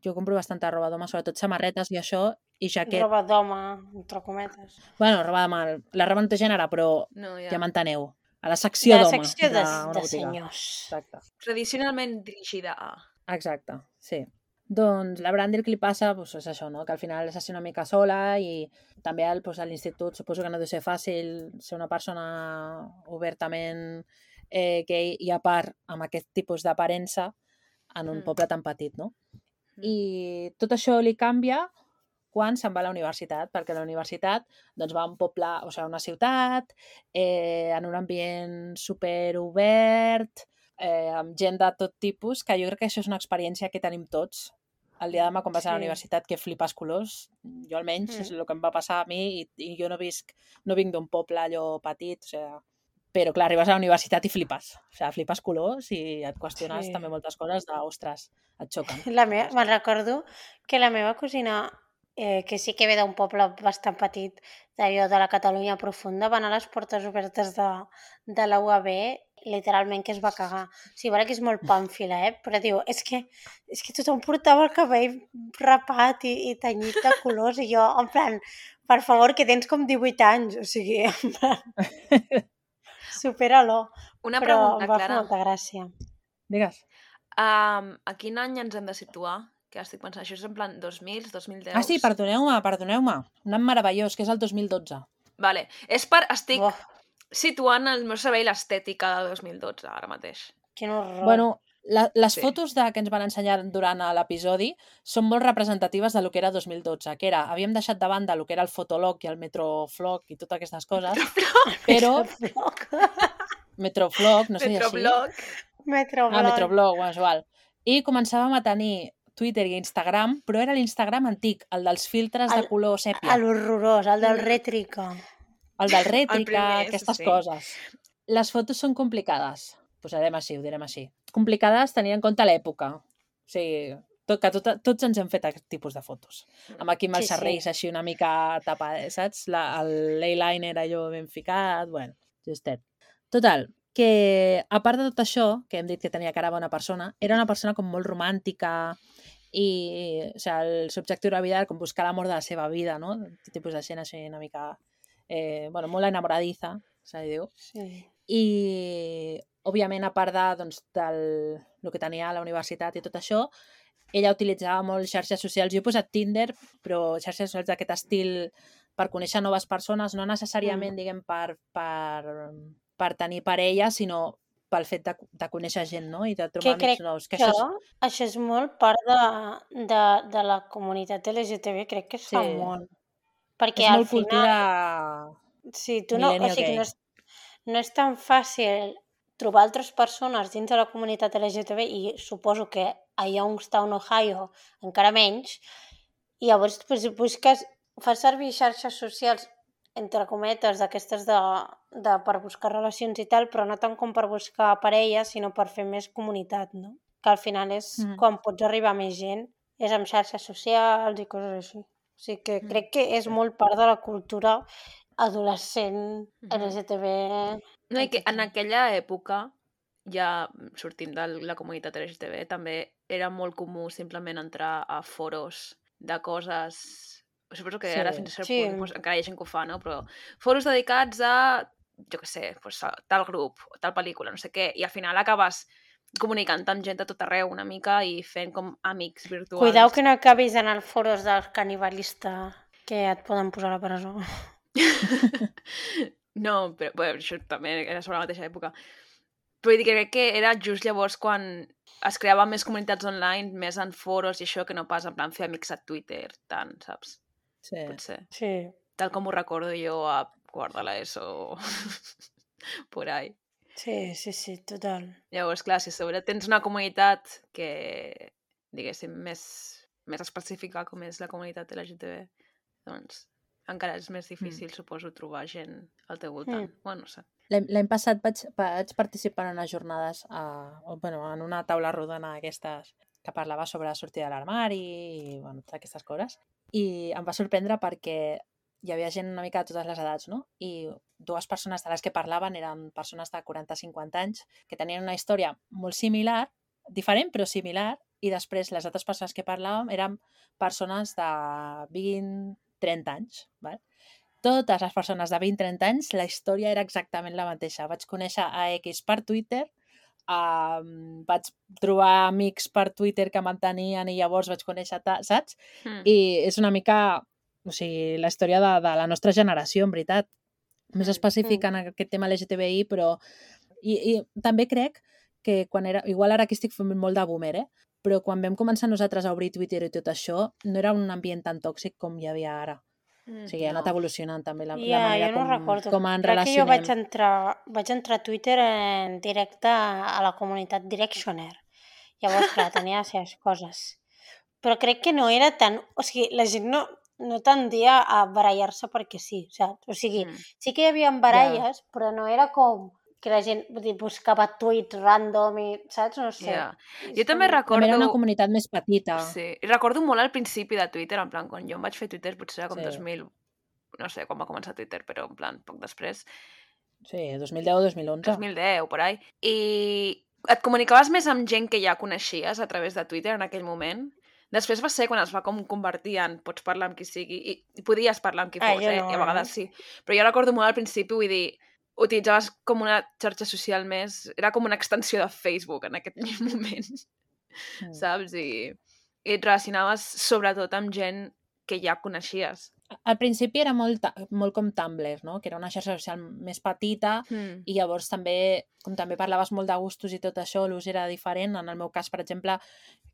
Jo compro bastanta roba d'home, sobretot samarretes i això, i jaquet. Roba d'home, entre cometes. Bueno, roba d'home, la roba no té gènere, però No, ja, ja. m'enteneu. A la secció de la d'home secció de, d'una de botiga. senyors. Exacte. Tradicionalment dirigida a... Exacte, sí. Doncs la Brandy el que li passa doncs, és això, no? que al final és així una mica sola i també al, doncs, a l'institut suposo que no deu ser fàcil ser una persona obertament eh, gay i a part amb aquest tipus d'aparença en un Mm. poble tan petit, no? Mm. I tot això li canvia quan se'n va a la universitat, perquè la universitat doncs, va a un poble, o sigui, a una ciutat, eh, en un ambient super obert, eh, amb gent de tot tipus, que jo crec que això és una experiència que tenim tots. El dia de demà, quan vas a la Sí. universitat, que flipes colors, jo almenys, Mm. és el que em va passar a mi, i, i jo no visc, no vinc d'un poble allò petit, o sigui, però clar, arribes a la universitat i flipes, o sigui, flipes colors i et qüestiones Sí. també moltes coses de, ostres, et xoquen. La meva, me'n recordo que la meva cosina, eh, que sí que ve d'un poble bastant petit, d'allò de la Catalunya profunda, va anar a les portes obertes de, de la UAB literalment que es va cagar. O sigui, vale que és molt pàmfila, eh? però diu, és que, és que tothom portava el cabell rapat i, i tenyit de colors i jo, en plan, per favor, que tens com 18 anys, o sigui, en plan, supera-lo. Una Però pregunta, em va fer Clara. molta gràcia. Digues. Um, a quin any ens hem de situar? Que estic pensant, això és en plan 2000, 2010? Ah, sí, perdoneu-me, perdoneu-me. Un any meravellós, que és el 2012. Vale. És per... Estic Buah, situant al meu cervell l'estètica de 2012, ara mateix. quin horror. Bueno, la, les Sí. fotos de, que ens van ensenyar durant l'episodi són molt representatives de lo que era 2012, que era, havíem deixat de banda el que era el fotolog i el metroflog i totes aquestes coses, però metroflog, no sé si així, Metroblog. Ah, metroblog, bueno, és igual. I començàvem a tenir Twitter i Instagram, però era l'Instagram antic, el dels filtres de El- color sèpia, el, L'horrorós, el del Mm. Rètrica. del primer, aquestes sí. coses. Les fotos són complicades, posarem així, ho direm així. Complicades tenint en compte l'època. O sigui, tot, que tot, tots ens hem fet aquest tipus de fotos. Amb aquí amb els Sí, sí. serrells així una mica tapada, saps? La, el l'eyeliner allò ben ficat, bueno, justet. Total, que a part de tot això, que hem dit que tenia cara bona persona, era una persona com molt romàntica i o sigui, el seu objectiu de la vida era com buscar l'amor de la seva vida, no? Aquest tipus de gent així una mica, eh, bueno, molt enamoradiza, se li diu. Sí. I, òbviament, a part de, doncs, del el que tenia a la universitat i tot això, ella utilitzava molt xarxes socials. Jo he posat Tinder, però xarxes socials d'aquest estil per conèixer noves persones, no necessàriament, Mm. diguem, per, per, per tenir parella, sinó pel fet de, de conèixer gent, no? I de Que trobar crec amics nous. Que que això és... això és molt part de, de, de la comunitat LGTB, crec que es fa Sí. molt. Perquè És al molt final, cultura sí, tu no, o sigui, no és, no és tan fàcil trobar altres persones dins de la comunitat LGTB i suposo que a Youngstown, Ohio, encara menys, i llavors pues, busques, fas servir xarxes socials entre cometes d'aquestes de, de, per buscar relacions i tal, però no tant com per buscar parelles, sinó per fer més comunitat, no? Que al final és Mhm. quan pots arribar a més gent, és amb xarxes socials i coses així. O sigui que Mm. crec que és molt part de la cultura adolescent. LGTB. No, i que en aquella època, ja sortint de la comunitat LGTB, també era molt comú simplement entrar a foros de coses... Suposo que ara Sí. fins a cert Sí. punt doncs, encara hi ha gent que ho fa, no? Però foros dedicats a, jo què sé, a tal grup, o tal pel·lícula, no sé què, i al final acabes comunicant amb gent de tot arreu una mica i fent com amics virtuals. Cuidao que no acabis en el foros del canibalista que et poden posar a la presó. no, però bé, això també era sobre la mateixa època. Però dir que crec que era just llavors quan es creaven més comunitats online, més en foros i això, que no pas en plan fer amics a Twitter, tant, saps? Sí. Potser. Sí. Tal com ho recordo jo a quart de l'ESO, por ahí. Sí, sí, sí, total. Llavors, clar, si a sobre tens una comunitat que, diguéssim, més, més específica com és la comunitat LGTB, doncs encara és més difícil, suposo, trobar gent al teu voltant. Mm. Bueno, no sé. L'any passat vaig, vaig participar en unes jornades, a, o, bueno, en una taula rodona d'aquestes que parlava sobre sortir de l'armari i bueno, totes aquestes coses. I em va sorprendre perquè hi havia gent una mica de totes les edats, no? I dues persones de les que parlaven eren persones de 40-50 anys que tenien una història molt similar, diferent però similar, i després les altres persones que parlàvem eren persones de 20-30 anys, ¿vale? totes les persones de 20-30 anys, la història era exactament la mateixa. Vaig conèixer a X per Twitter, um, vaig trobar amics per Twitter que mantenien i llavors vaig conèixer, ta, saps? Mm. I és una mica, o sigui, la història de, de la nostra generació, en veritat. Més específica en aquest tema LGTBI, però... I, I també crec que quan era... Igual ara aquí estic fent molt de boomer, eh? Però quan vam començar nosaltres a obrir Twitter i tot això, no era un ambient tan tòxic com hi havia ara. Mm, O sigui, ha anat no. evolucionant també la, la Ja, manera no com, recordo. com en Crec que jo vaig relacionem. entrar, vaig entrar a Twitter en directe a la comunitat Directioner. Llavors, clar, tenia les seves coses. Però crec que no era tan... O sigui, la gent no, no tendia a barallar-se perquè sí, saps? O sigui, Mm. sí que hi havia baralles, però no era com que la gent dir, buscava tuits random i, saps? No sé. És Jo també com- recordo... També era una comunitat més petita. Sí, i recordo molt al principi de Twitter, en plan, quan jo em vaig fer Twitter potser era com Sí. 2000, no sé quan va començar Twitter, però en plan, poc després, Sí, 2010 o 2011. 2010, por ahí, i et comunicaves més amb gent que ja coneixies a través de Twitter en aquell moment. Després va ser quan es va com convertir en pots parlar amb qui sigui, i, i podies parlar amb qui Ah, fos, jo eh? no, I a eh? vegades sí. Però jo recordo molt al principi, vull dir, utilitzaves com una xarxa social més... Era com una extensió de Facebook en aquest moment. Mm. saps? I, i et relacionaves sobretot amb gent que ja coneixies. Al principi era molt, molt com Tumblr, no? que era una xarxa social més petita Mm. i llavors també, com també parlaves molt de gustos i tot això, l'ús era diferent. En el meu cas, per exemple,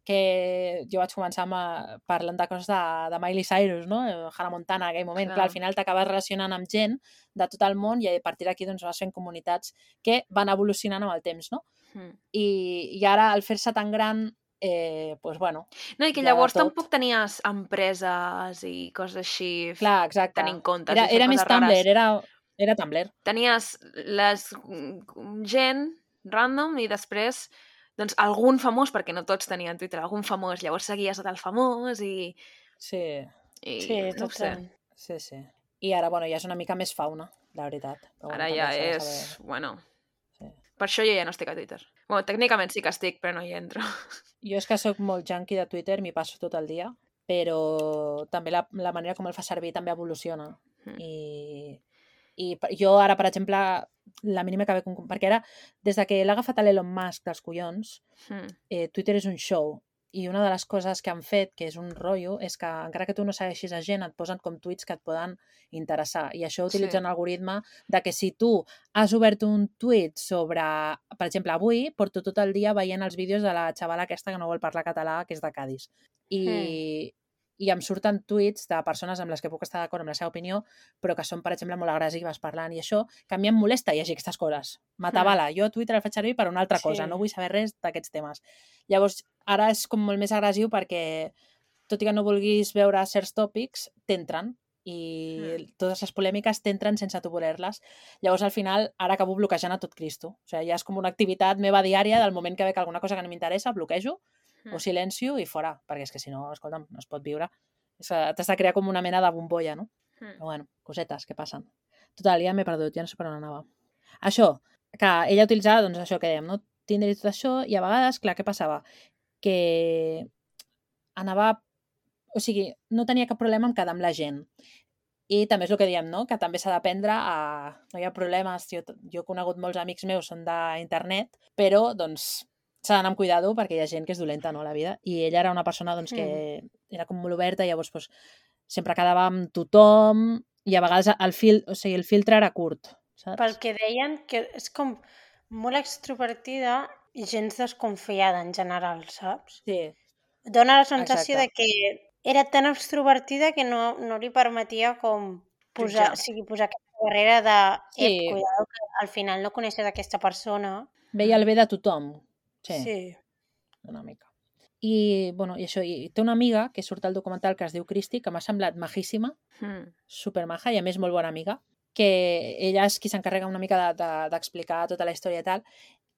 que jo vaig començar amb, eh, parlant de coses de, de Miley Cyrus, no? Eh, Hannah Montana, en aquell moment. Clar. Clar, al final t'acabes relacionant amb gent de tot el món i a partir d'aquí doncs, vas fent comunitats que van evolucionant amb el temps, no? Mm. I, i ara, al fer-se tan gran, eh, pues, bueno, No, i que llavors tot. tampoc tenies empreses i coses així clar, exacte. tenint comptes Era, era més coses rares. Tumblr, era, era Tumblr. Tenies les mm, gent random i després doncs algun famós, perquè no tots tenien Twitter, algun famós, llavors seguies a tal famós i, Sí, i Sí, no ho sé. sí, sí. I ara, bueno, ja és una mica més fauna, la veritat. Però, Ara bueno, ja és... saber. Bueno. Per això jo ja no estic a Twitter. Bueno, tècnicament sí que estic, però no hi entro. Jo és que sóc molt junkie de Twitter, m'hi passo tot el dia, però també la, la manera com el fa servir també evoluciona. Mm. I, I jo ara, per exemple, la mínima que veig... Perquè ara, des de que l'ha agafat l'Elon Musk dels collons, Mm. eh, Twitter és un show. I una de les coses que han fet, que és un rotllo, és que encara que tu no segueixis a gent, et posen com tuits que et poden interessar. I això utilitza Sí. un algoritme de que si tu has obert un tuit sobre, per exemple, avui, porto tot el dia veient els vídeos de la xavala aquesta que no vol parlar català, que és de Cádiz. I, i em surten tuits de persones amb les que puc estar d'acord amb la seva opinió, però que són, per exemple, molt agressives parlant i això, que a mi em molesta llegir aquestes coses. M'atabala. Jo Twitter el faig servir per una altra cosa, Sí. no vull saber res d'aquests temes. Llavors, ara és com molt més agressiu perquè, tot i que no vulguis veure certs tòpics, t'entren i Mm. totes les polèmiques t'entren sense tu voler-les. Llavors, al final, ara acabo bloquejant a tot Cristo. O sigui, ja és com una activitat meva diària del moment que veig alguna cosa que no m'interessa, bloquejo, Mm. o silencio i fora, perquè és que si no, escolta'm, no es pot viure. T'has de crear com una mena de bombolla, no? Mm. Però bueno, cosetes que passen. Total, ja m'he perdut, ja no sé per on anava. Això, que ella utilitzava, doncs això que dèiem, no? Tinder i tot això, i a vegades, clar, què passava? Que anava... O sigui, no tenia cap problema en quedar amb la gent. I també és el que diem, no? Que també s'ha d'aprendre a... No hi ha problemes, jo, jo he conegut molts amics meus, són d'internet, però, doncs, s'ha d'anar amb cuidado perquè hi ha gent que és dolenta, no, a la vida. I ella era una persona, doncs, que era com molt oberta i llavors, doncs, sempre quedava amb tothom i a vegades el, fil, o sigui, el filtre era curt, saps? Pel que deien, que és com molt extrovertida i gens desconfiada en general, saps? Sí, Dóna la sensació Exacte. de que era tan extrovertida que no, no li permetia com posar, o sigui, posar aquesta barrera de Sí. eh, cuidado que al final no coneixes aquesta persona. veia el bé de tothom. Sí, sí. una mica. I, bueno, i això, i té una amiga que surt al documental que es diu Cristi, que m'ha semblat majíssima, Mm. supermaja i a més molt bona amiga, que ella és qui s'encarrega una mica de- de- d'explicar de, tota la història i tal,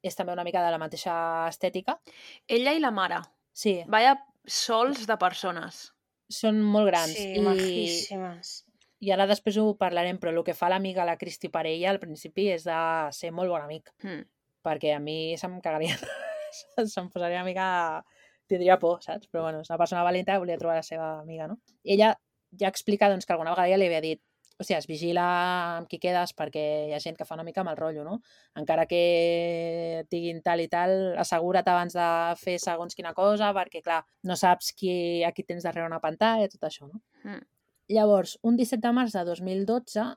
és també una mica de la mateixa estètica. Ella i la mare. Sí, Vaya sols de persones. són molt grans. Sí, i, majíssimes. I ara després ho parlarem, però el que fa l'amiga, la Cristi per ella, al principi és de ser molt bon amic, Mm. perquè a mi se'm cagarien, se'm posaria una mica... tindria por, saps? Però bueno, és una persona valenta que volia trobar la seva amiga, no? I ella ja explica doncs, que alguna vegada ja li havia dit hòstia, es vigila amb qui quedes perquè hi ha gent que fa una mica mal rotllo, no? Encara que et diguin tal i tal, assegura't abans de fer segons quina cosa, perquè, clar, no saps qui, a qui tens darrere una pantalla, tot això, no? Mm. Llavors, un 17 de març de 2012,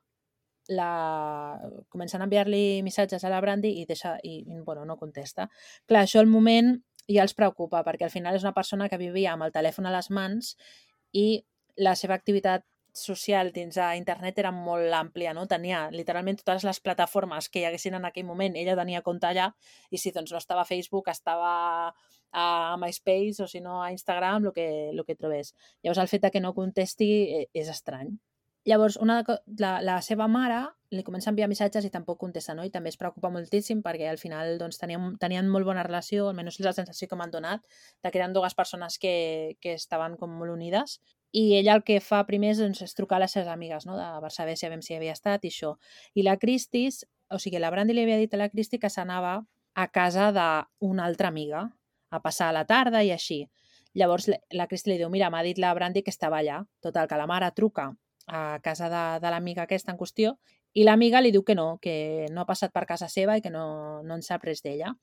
la... comencen a enviar-li missatges a la Brandy i, deixa... I, bueno, no contesta. Clar, això al moment ja els preocupa, perquè al final és una persona que vivia amb el telèfon a les mans i la seva activitat social dins d'internet era molt àmplia, no? Tenia literalment totes les plataformes que hi haguessin en aquell moment, ella tenia compte allà, i si doncs no estava a Facebook, estava a MySpace o si no a Instagram, el que, el que trobés. Llavors el fet que no contesti eh, és estrany. Llavors, una, la, la seva mare li comença a enviar missatges i tampoc contesta, no? I també es preocupa moltíssim perquè al final doncs, tenien, tenien molt bona relació, almenys és la sensació que m'han donat, de que eren dues persones que, que estaven com molt unides. I ella el que fa primer és, doncs, és trucar a les seves amigues, no? De, per saber si, si havia estat i això. I la Cristis, o sigui, la Brandy li havia dit a la Cristi que s'anava a casa d'una altra amiga a passar la tarda i així. Llavors la- la Cristi li diu, mira, m'ha dit la Brandy que estava allà. Total, que la mare truca a casa de, de l'amiga aquesta en qüestió i l'amiga li diu que no, que no ha passat per casa seva i que no, no en sap res d'ella.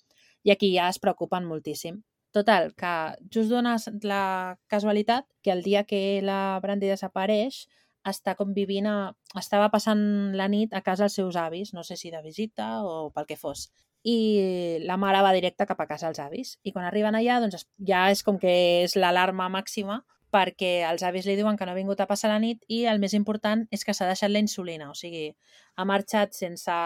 I aquí ja es preocupen moltíssim. Total, que just dona la casualitat que el dia que la Brandy desapareix està com vivint a... estava passant la nit a casa dels seus avis, no sé si de visita o pel que fos. I la mare va directe cap a casa dels avis. I quan arriben allà, doncs ja és com que és l'alarma màxima perquè els avis li diuen que no ha vingut a passar la nit i el més important és que s'ha deixat la insulina, o sigui, ha marxat sense,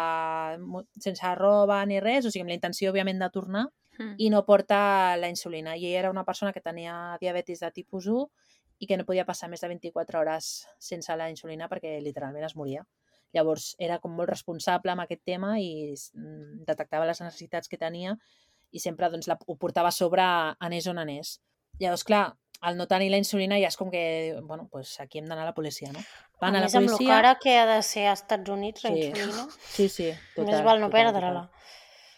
sense roba ni res, o sigui, amb la intenció, òbviament, de tornar, Mm. i no porta la insulina. I era una persona que tenia diabetis de tipus 1 i que no podia passar més de 24 hores sense la insulina perquè literalment es moria. Llavors era com molt responsable amb aquest tema i mm, detectava les necessitats que tenia i sempre doncs, la, ho portava a sobre anés on anés. Llavors, clar, al no tenir la insulina ja és com que, bueno, pues aquí hem d'anar a la policia, no? Van a a, la més, amb policia... cara que ha de ser als Estats Units, la Sí. insulina, Sí, sí, total. més val no perdre-la.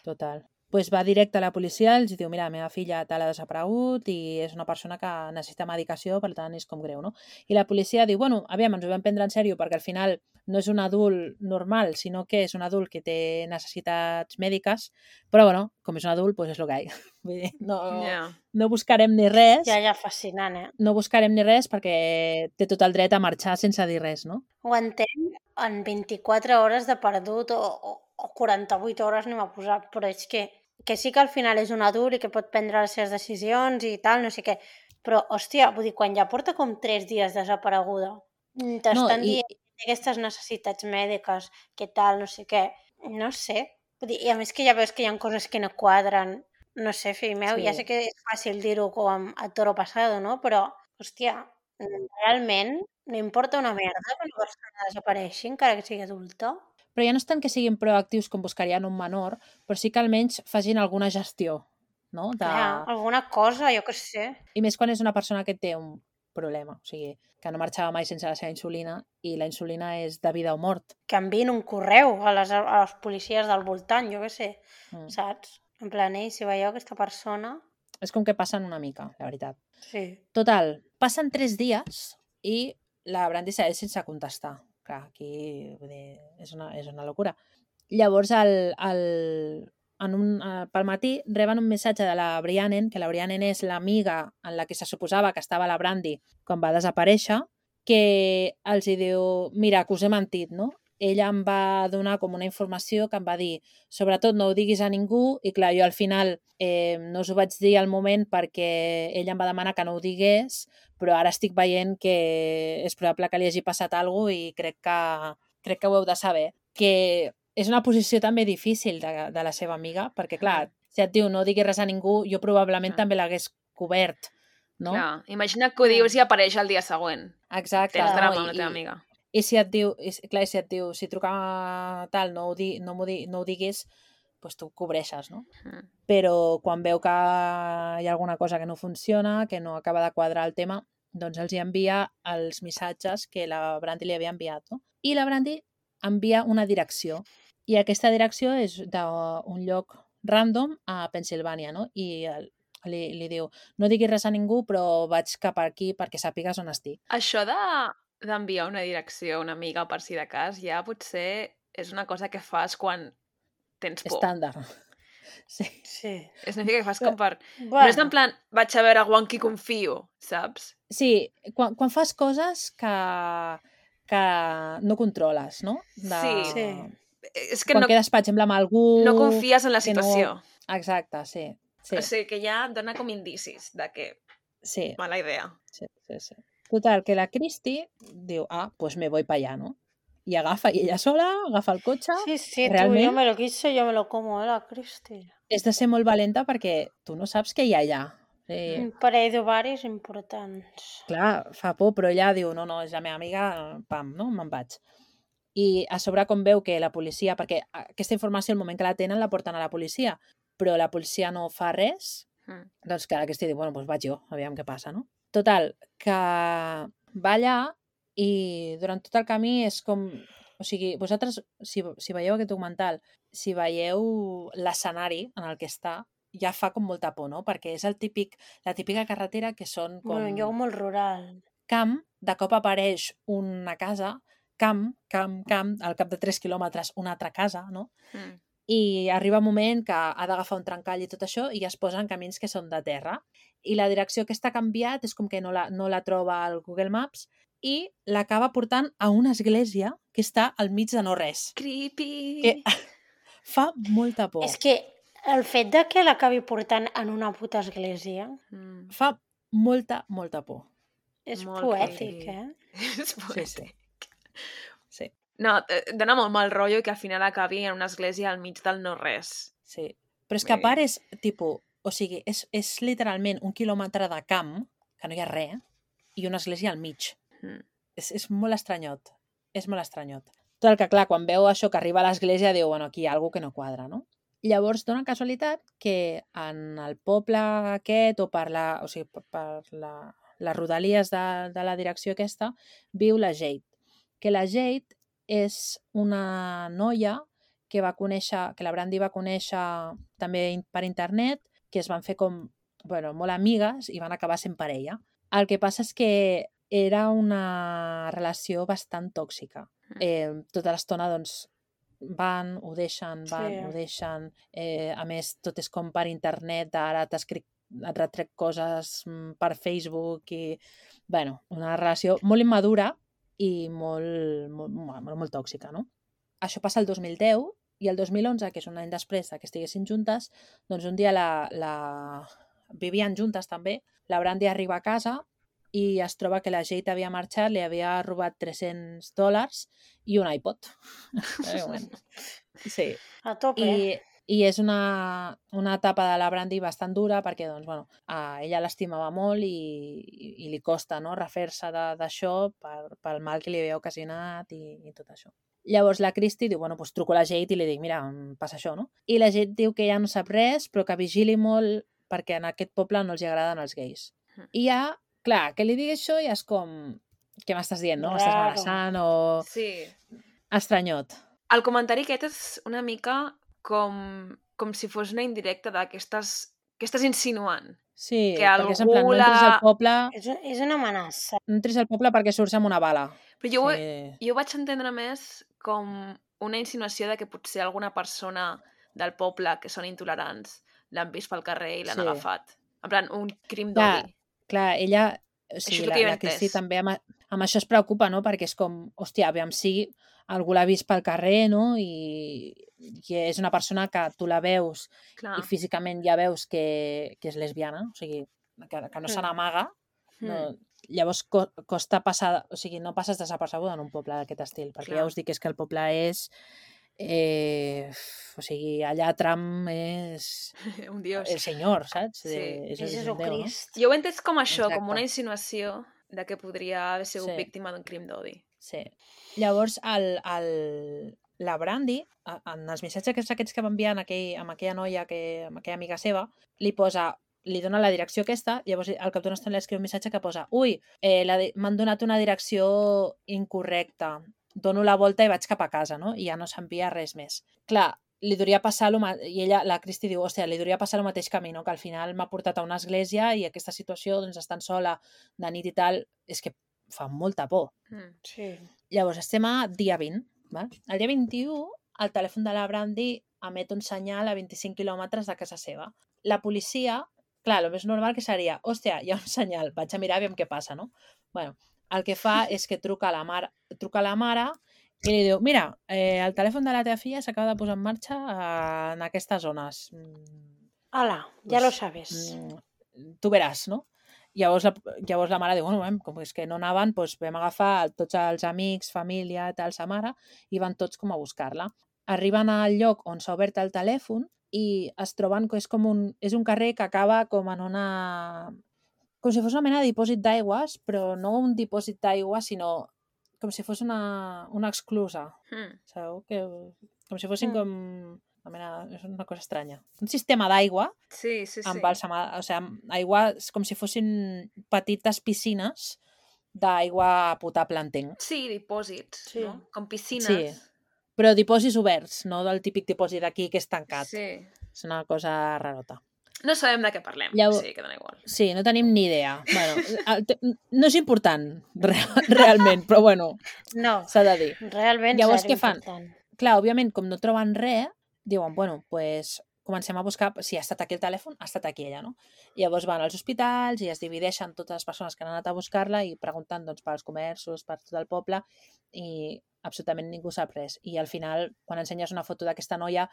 Total. total. Pues va directe a la policia, els diu, mira, la meva filla tal ha desaparegut i és una persona que necessita medicació, per tant és com greu, no? I la policia diu, bueno, aviam, ens ho vam prendre en sèrio perquè al final no és un adult normal, sinó que és un adult que té necessitats mèdiques, però bueno, com és un adult, pues és el que hi ha. Vull dir, no, Ja. no buscarem ni res, Ja, ja, fascinant, eh? no buscarem ni res perquè té tot el dret a marxar sense dir res, no? Ho entenc en 24 hores de perdut o, o, o 48 hores anem a posar, però és que, que sí que al final és un adult i que pot prendre les seves decisions i tal, no sé què. Però, hòstia, vull dir, quan ja porta com 3 dies desapareguda, mm, t'estan i- dient aquestes necessitats mèdiques, que tal, no sé què, no sé. Vull dir, I a més que ja veus que hi ha coses que no quadren, no sé, fill meu, ja Sí. sé que és fàcil dir-ho com a toro passado, no? Però, hòstia, realment no importa una merda que una persona desapareixi encara que sigui adulta. Però ja no és tant que siguin proactius com buscarien un menor, però sí que almenys facin alguna gestió, no? De... Ja, alguna cosa, jo què sé. I més quan és una persona que té un problema, o sigui, que no marxava mai sense la seva insulina i la insulina és de vida o mort. Que enviïn un correu a les, a les policies del voltant, jo què sé, Mm. saps? En plan, ei, si veieu aquesta persona... És com que passen una mica, la veritat. Sí. Total, passen tres dies i la Brandy segueix sense contestar. Clar, aquí vull dir, és, una, és una locura. Llavors, el, el, en un, eh, pel matí reben un missatge de la Brianen, que la Brianen és l'amiga en la que se suposava que estava la Brandy quan va desaparèixer, que els hi diu, mira, que us he mentit, no? Ella em va donar com una informació que em va dir sobretot no ho diguis a ningú i clar, jo al final eh, no us ho vaig dir al moment perquè ella em va demanar que no ho digués però ara estic veient que és probable que li hagi passat alguna cosa i crec que, crec que ho heu de saber. Que és una posició també difícil de, de la seva amiga, perquè, clar, si et diu no diguis res a ningú, jo probablement Mm. també l'hagués cobert, no? Clar, imagina que ho dius i apareix el dia següent. Exacte. Tens drama no? amb la teva amiga. I si et diu, i, si- clar, si et diu, si truca tal, no ho, di, no, di, no ho diguis, doncs tu cobreixes, no? Mm. Però quan veu que hi ha alguna cosa que no funciona, que no acaba de quadrar el tema, doncs els hi envia els missatges que la Brandy li havia enviat, no? I la Brandy envia una direcció. I aquesta direcció és d'un lloc random a Pensilvània, no? I el, li, li diu, no diguis res a ningú, però vaig cap aquí perquè sàpigues on estic. Això de d'enviar una direcció a una amiga per si de cas ja potser és una cosa que fas quan tens por. Estàndard. Sí. Sí. És una mica que fas com per... Bueno, No és en plan, vaig a veure algú en qui confio, saps? Sí, quan, quan fas coses que, que no controles, no? De... Sí. Sí. És que Quan no, quedes, per exemple, amb algú... no confies en la que no- situació. Exacte, sí. Sí, O sigui que ja dona com indicis de que sí, mala idea. sí, sí, sí. Total, que la Cristi diu, ah, pues me voy para allá, no? I agafa, i ella sola, agafa el cotxe. Sí, sí, tu, realment- yo me lo quiso, yo me lo como, eh, la Cristi. És de ser molt valenta perquè tu no saps què hi ha allà. Sí, Un parell d'ovaris importants. clar, fa por, però ella diu, no, no, és la meva amiga, pam, no, me'n vaig. I a sobre com veu que la policia, perquè aquesta informació al moment que la tenen la porten a la policia, però la policia no fa res, Mm. doncs que aquesta diu, bueno, doncs vaig jo, aviam què passa, no? Total, que va allà i durant tot el camí és com... O sigui, vosaltres, si, si veieu aquest documental, si veieu l'escenari en el que està, ja fa com molta por, no? Perquè és el típic, la típica carretera que són com Bueno, un lloc molt rural. camp, de cop apareix una casa, camp, camp, camp, al cap de 3 quilòmetres una altra casa, no? Mm. i arriba un moment que ha d'agafar un trencall i tot això i ja es posa en camins que són de terra. I la direcció que està canviat és com que no la, no la troba al Google Maps i l'acaba portant a una església que està al mig de no res. Creepy! Que fa molta por. És que el fet de que l'acabi portant en una puta església Mm. Fa molta, molta por. és Molt poètic, creepy. eh? És Sí, poètic. sí. Sí, No, eh, dona molt mal rotllo que al final acabi en una església al mig del no-res. sí. Però és que a part és, tipus, o sigui, és, és literalment un quilòmetre de camp, que no hi ha res, i una església al mig. Mm. és, és molt estranyot. És molt estranyot. Tot el que, clar, quan veu això que arriba a l'església, diu, bueno, aquí hi ha alguna que no quadra, no? Llavors, dona casualitat que en el poble aquest, o per, la, o sigui, per- la, les rodalies de, de la direcció aquesta, viu la Jade. Que la Jade és una noia que va conèixer, que la Brandy va conèixer també per internet, que es van fer com, bueno, molt amigues i van acabar sent parella. El que passa és que era una relació bastant tòxica. Mm. Eh, tota l'estona, doncs, van, ho deixen, van, Sí. ho deixen. Eh, a més, tot és com per internet, ara t'escric et retrec coses mm, per Facebook i, bueno, una relació molt immadura i molt, molt, molt, molt tòxica, no? Això passa el 2010 i el 2011, que és un any després de que estiguessin juntes, doncs un dia la, la... vivien juntes també, la Brandy arriba a casa i es troba que la Jade havia marxat, li havia robat 300 dòlars i un iPod. Eh, sí. A tope. I, i és una, una etapa de la Brandy bastant dura perquè doncs, bueno, a ella l'estimava molt i, i, i li costa no, refer-se d'això per, pel mal que li havia ocasionat i, i tot això. Llavors la Christy diu, bueno, doncs truco a la Jade i li dic, mira, em passa això, no? I la Jade diu que ja no sap res, però que vigili molt perquè en aquest poble no els agraden els gais. Mm. I ja, clar, que li digui això ja és com... Què m'estàs dient, no? M'estàs amenaçant o... Sí. Estranyot. El comentari aquest és una mica com, com si fos una indirecta de que estàs, que estàs insinuant. Sí, Que perquè és en plan, algú no entris al poble, És, és una amenaça. no entris al poble perquè surts amb una bala. Però jo, ho- sí. jo ho vaig entendre més com una insinuació de que potser alguna persona del poble que són intolerants l'han vist pel carrer i l'han Sí. agafat. En plan, un crim Clar, d'odi. Clar, ella... O és sigui, el la, que jo la entès. també amb, amb això es preocupa, no? Perquè és com, hòstia, aviam si algú l'ha vist pel carrer, no? I, i és una persona que tu la veus Clar. i físicament ja veus que, que és lesbiana, o sigui, que, que no se Mm. n'amaga, Mm. no, llavors co costa passar, o sigui, no passes desapercebuda en un poble d'aquest estil, perquè Clar. ja us dic que és que el poble és eh, o sigui, allà Trump és un dios. el senyor, saps? Sí. De, És és, un déu, no? Jesucrist. Jo ho he entès com això, com Exacte. una insinuació de que podria haver sigut Sí. víctima d'un crim d'odi. Sí. Llavors, el, el, la Brandy, en els missatges aquests que va enviar amb, aquell, amb aquella noia, que, amb aquella amiga seva, li posa li dona la direcció aquesta, llavors al cap d'una estona li escriu un missatge que posa ui, eh, m'han donat una direcció incorrecta, dono la volta i vaig cap a casa, no? I ja no s'envia res més. Clar, li duria passar lo i ella, la Cristi diu, hòstia, li duria passar el mateix camí, no? que al final m'ha portat a una església i aquesta situació, doncs, estant sola de nit i tal, és que fa molta por. Mm. Sí. Llavors, estem a dia 20. Val? El dia 21, el telèfon de la Brandy emet un senyal a 25 quilòmetres de casa seva. La policia, clar, el més normal que seria, hòstia, hi ha un senyal, vaig a mirar aviam què passa, no? bueno, el que fa és que truca a la mare, truca a la mare i li diu, mira, eh, el telèfon de la teva filla s'acaba de posar en marxa eh, en aquestes zones. Mm, Hola, ja Pues, lo sabes. mm, tu veràs, no? Llavors la, llavors la mare diu, bueno, com és que no anaven, doncs vam agafar tots els amics, família, tal, sa mare, i van tots com a buscar-la. Arriben al lloc on s'ha obert el telèfon i es troben que és com un, és un carrer que acaba com en una... com si fos una mena de dipòsit d'aigües, però no un dipòsit d'aigua, sinó com si fos una, una exclusa. Mm. Sabeu? Que, com si fossin Mm. com... Una mena, és una cosa estranya. Un sistema d'aigua Sí, sí, sí. embalsamada, o sigui, amb aigua és com si fossin petites piscines d'aigua potable, entenc. Sí, dipòsits, Sí. no? Com piscines. Sí. Però dipòsits oberts, no del típic dipòsit d'aquí que és tancat. Sí. És una cosa rarota. No sabem de què parlem, Llavors- sí, que dona igual. Sí, no tenim ni idea. Bueno, no és important, re- realment, però bueno, No, s'ha de dir. realment Llavors, què fan? important. Clar, òbviament, com no troben res, diuen, bueno, pues, comencem a buscar si ha estat aquí el telèfon, ha estat aquí ella, no? Llavors van als hospitals i es divideixen totes les persones que han anat a buscar-la i pregunten doncs, pels comerços, per tot el poble i absolutament ningú sap res. I al final, quan ensenyes una foto d'aquesta noia,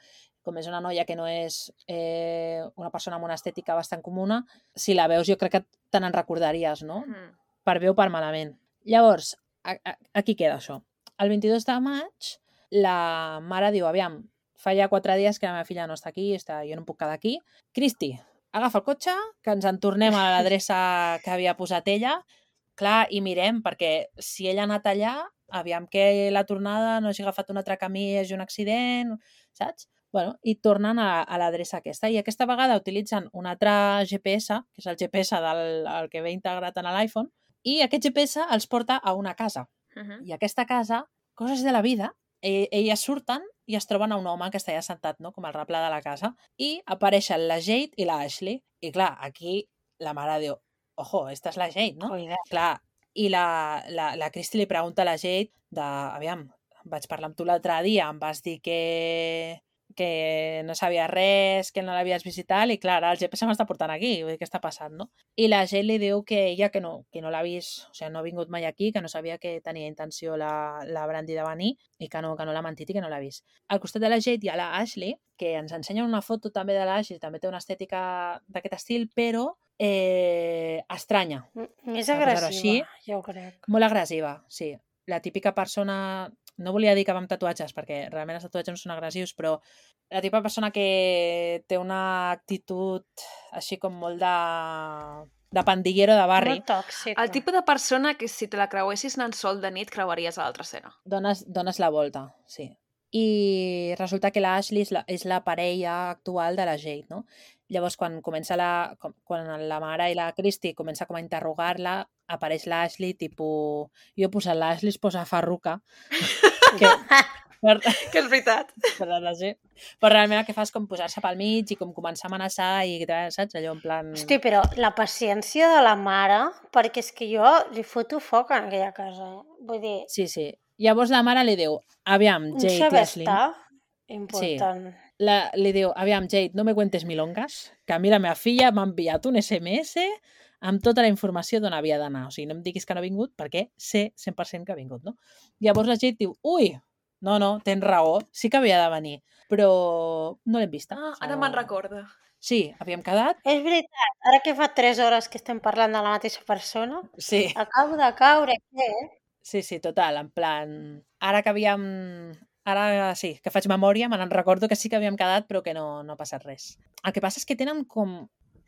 com és una noia que no és eh, una persona amb una estètica bastant comuna, si la veus jo crec que te n'en recordaries, no? Mm. per bé o per malament. Llavors, a, a, aquí queda això. El 22 de maig, la mare diu, aviam, fa ja quatre dies que la meva filla no està aquí, està, jo no puc quedar aquí. Cristi, agafa el cotxe, que ens en tornem a l'adreça que havia posat ella, clar, i mirem, perquè si ella ha anat allà, aviam que la tornada no hagi agafat un altre camí, hagi un accident, saps? Bueno, i tornen a, a l'adreça aquesta. I aquesta vegada utilitzen un altre GPS, que és el GPS del el que ve integrat en l'iPhone, i aquest GPS els porta a una casa. Mhm. I aquesta casa, coses de la vida, e- elles surten i es troben a un home que està ja sentat, no?, com al replà de la casa, i apareixen la Jade i la Ashley. I clar, aquí la mare diu, ojo, esta és la Jade, no? Cuida. Clar, i la, la, la Cristi li pregunta a la Jade de, aviam, vaig parlar amb tu l'altre dia, em vas dir que, que no sabia res, que no l'havies vist i clar, ara el GP se m'està portant aquí, vull dir, què està passant, no? I la Jade li diu que ella que no, que no l'ha vist, o sigui, no ha vingut mai aquí, que no sabia que tenia intenció la, la Brandy de venir i que no, que no l'ha mentit i que no l'ha vist. Al costat de la Jade hi ha la Ashley, que ens ensenya una foto també de l'Ashley, també té una estètica d'aquest estil, però eh, estranya, M- Més Per posar-ho agressiva, així. jo crec. molt agressiva, sí. La típica persona... No volia dir que va amb tatuatges, perquè realment els tatuatges no són agressius, però la típica persona que té una actitud així com molt de, de pandillero de barri. Molt tòxica. El tipus de persona que si te la creuessis anant sol de nit creuaries a l'altra escena. Dones, dones la volta, sí. I resulta que l'Ashley és, la, és la parella actual de la Jade, no? Llavors, quan comença la, quan la mare i la Christy comença com a interrogar-la, apareix l'Ashley, tipus... Jo he posat l'Ashley, es posa farruca, que, per, Que és veritat. per la gent. Però realment el que fa és com posar-se pel mig i com començar a amenaçar i, saps? Allò en plan... Hosti, però la paciència de la mare, perquè és que jo li foto foc en aquella casa. Vull dir, Sí, sí. Llavors la mare li diu, aviam, Jade Ashley, estar important. la, li diu, aviam, Jade, no me cuentes milongas, que a mi la meva filla m'ha enviat un SMS amb tota la informació d'on havia d'anar. O sigui, no em diguis que no ha vingut perquè sé 100% que ha vingut, no? Llavors la Jade diu, ui, no, no, tens raó, sí que havia de venir, però no l'hem vista. Ah, O ara me'n recorda. Sí, havíem quedat, És veritat, ara que fa 3 hores que estem parlant de la mateixa persona, sí, acabo de caure, què? sí, sí, total, en plan, ara que havíem... Ara sí, que faig memòria, me n'en recordo que sí que havíem quedat, però que no, no ha passat res. El que passa és que tenen com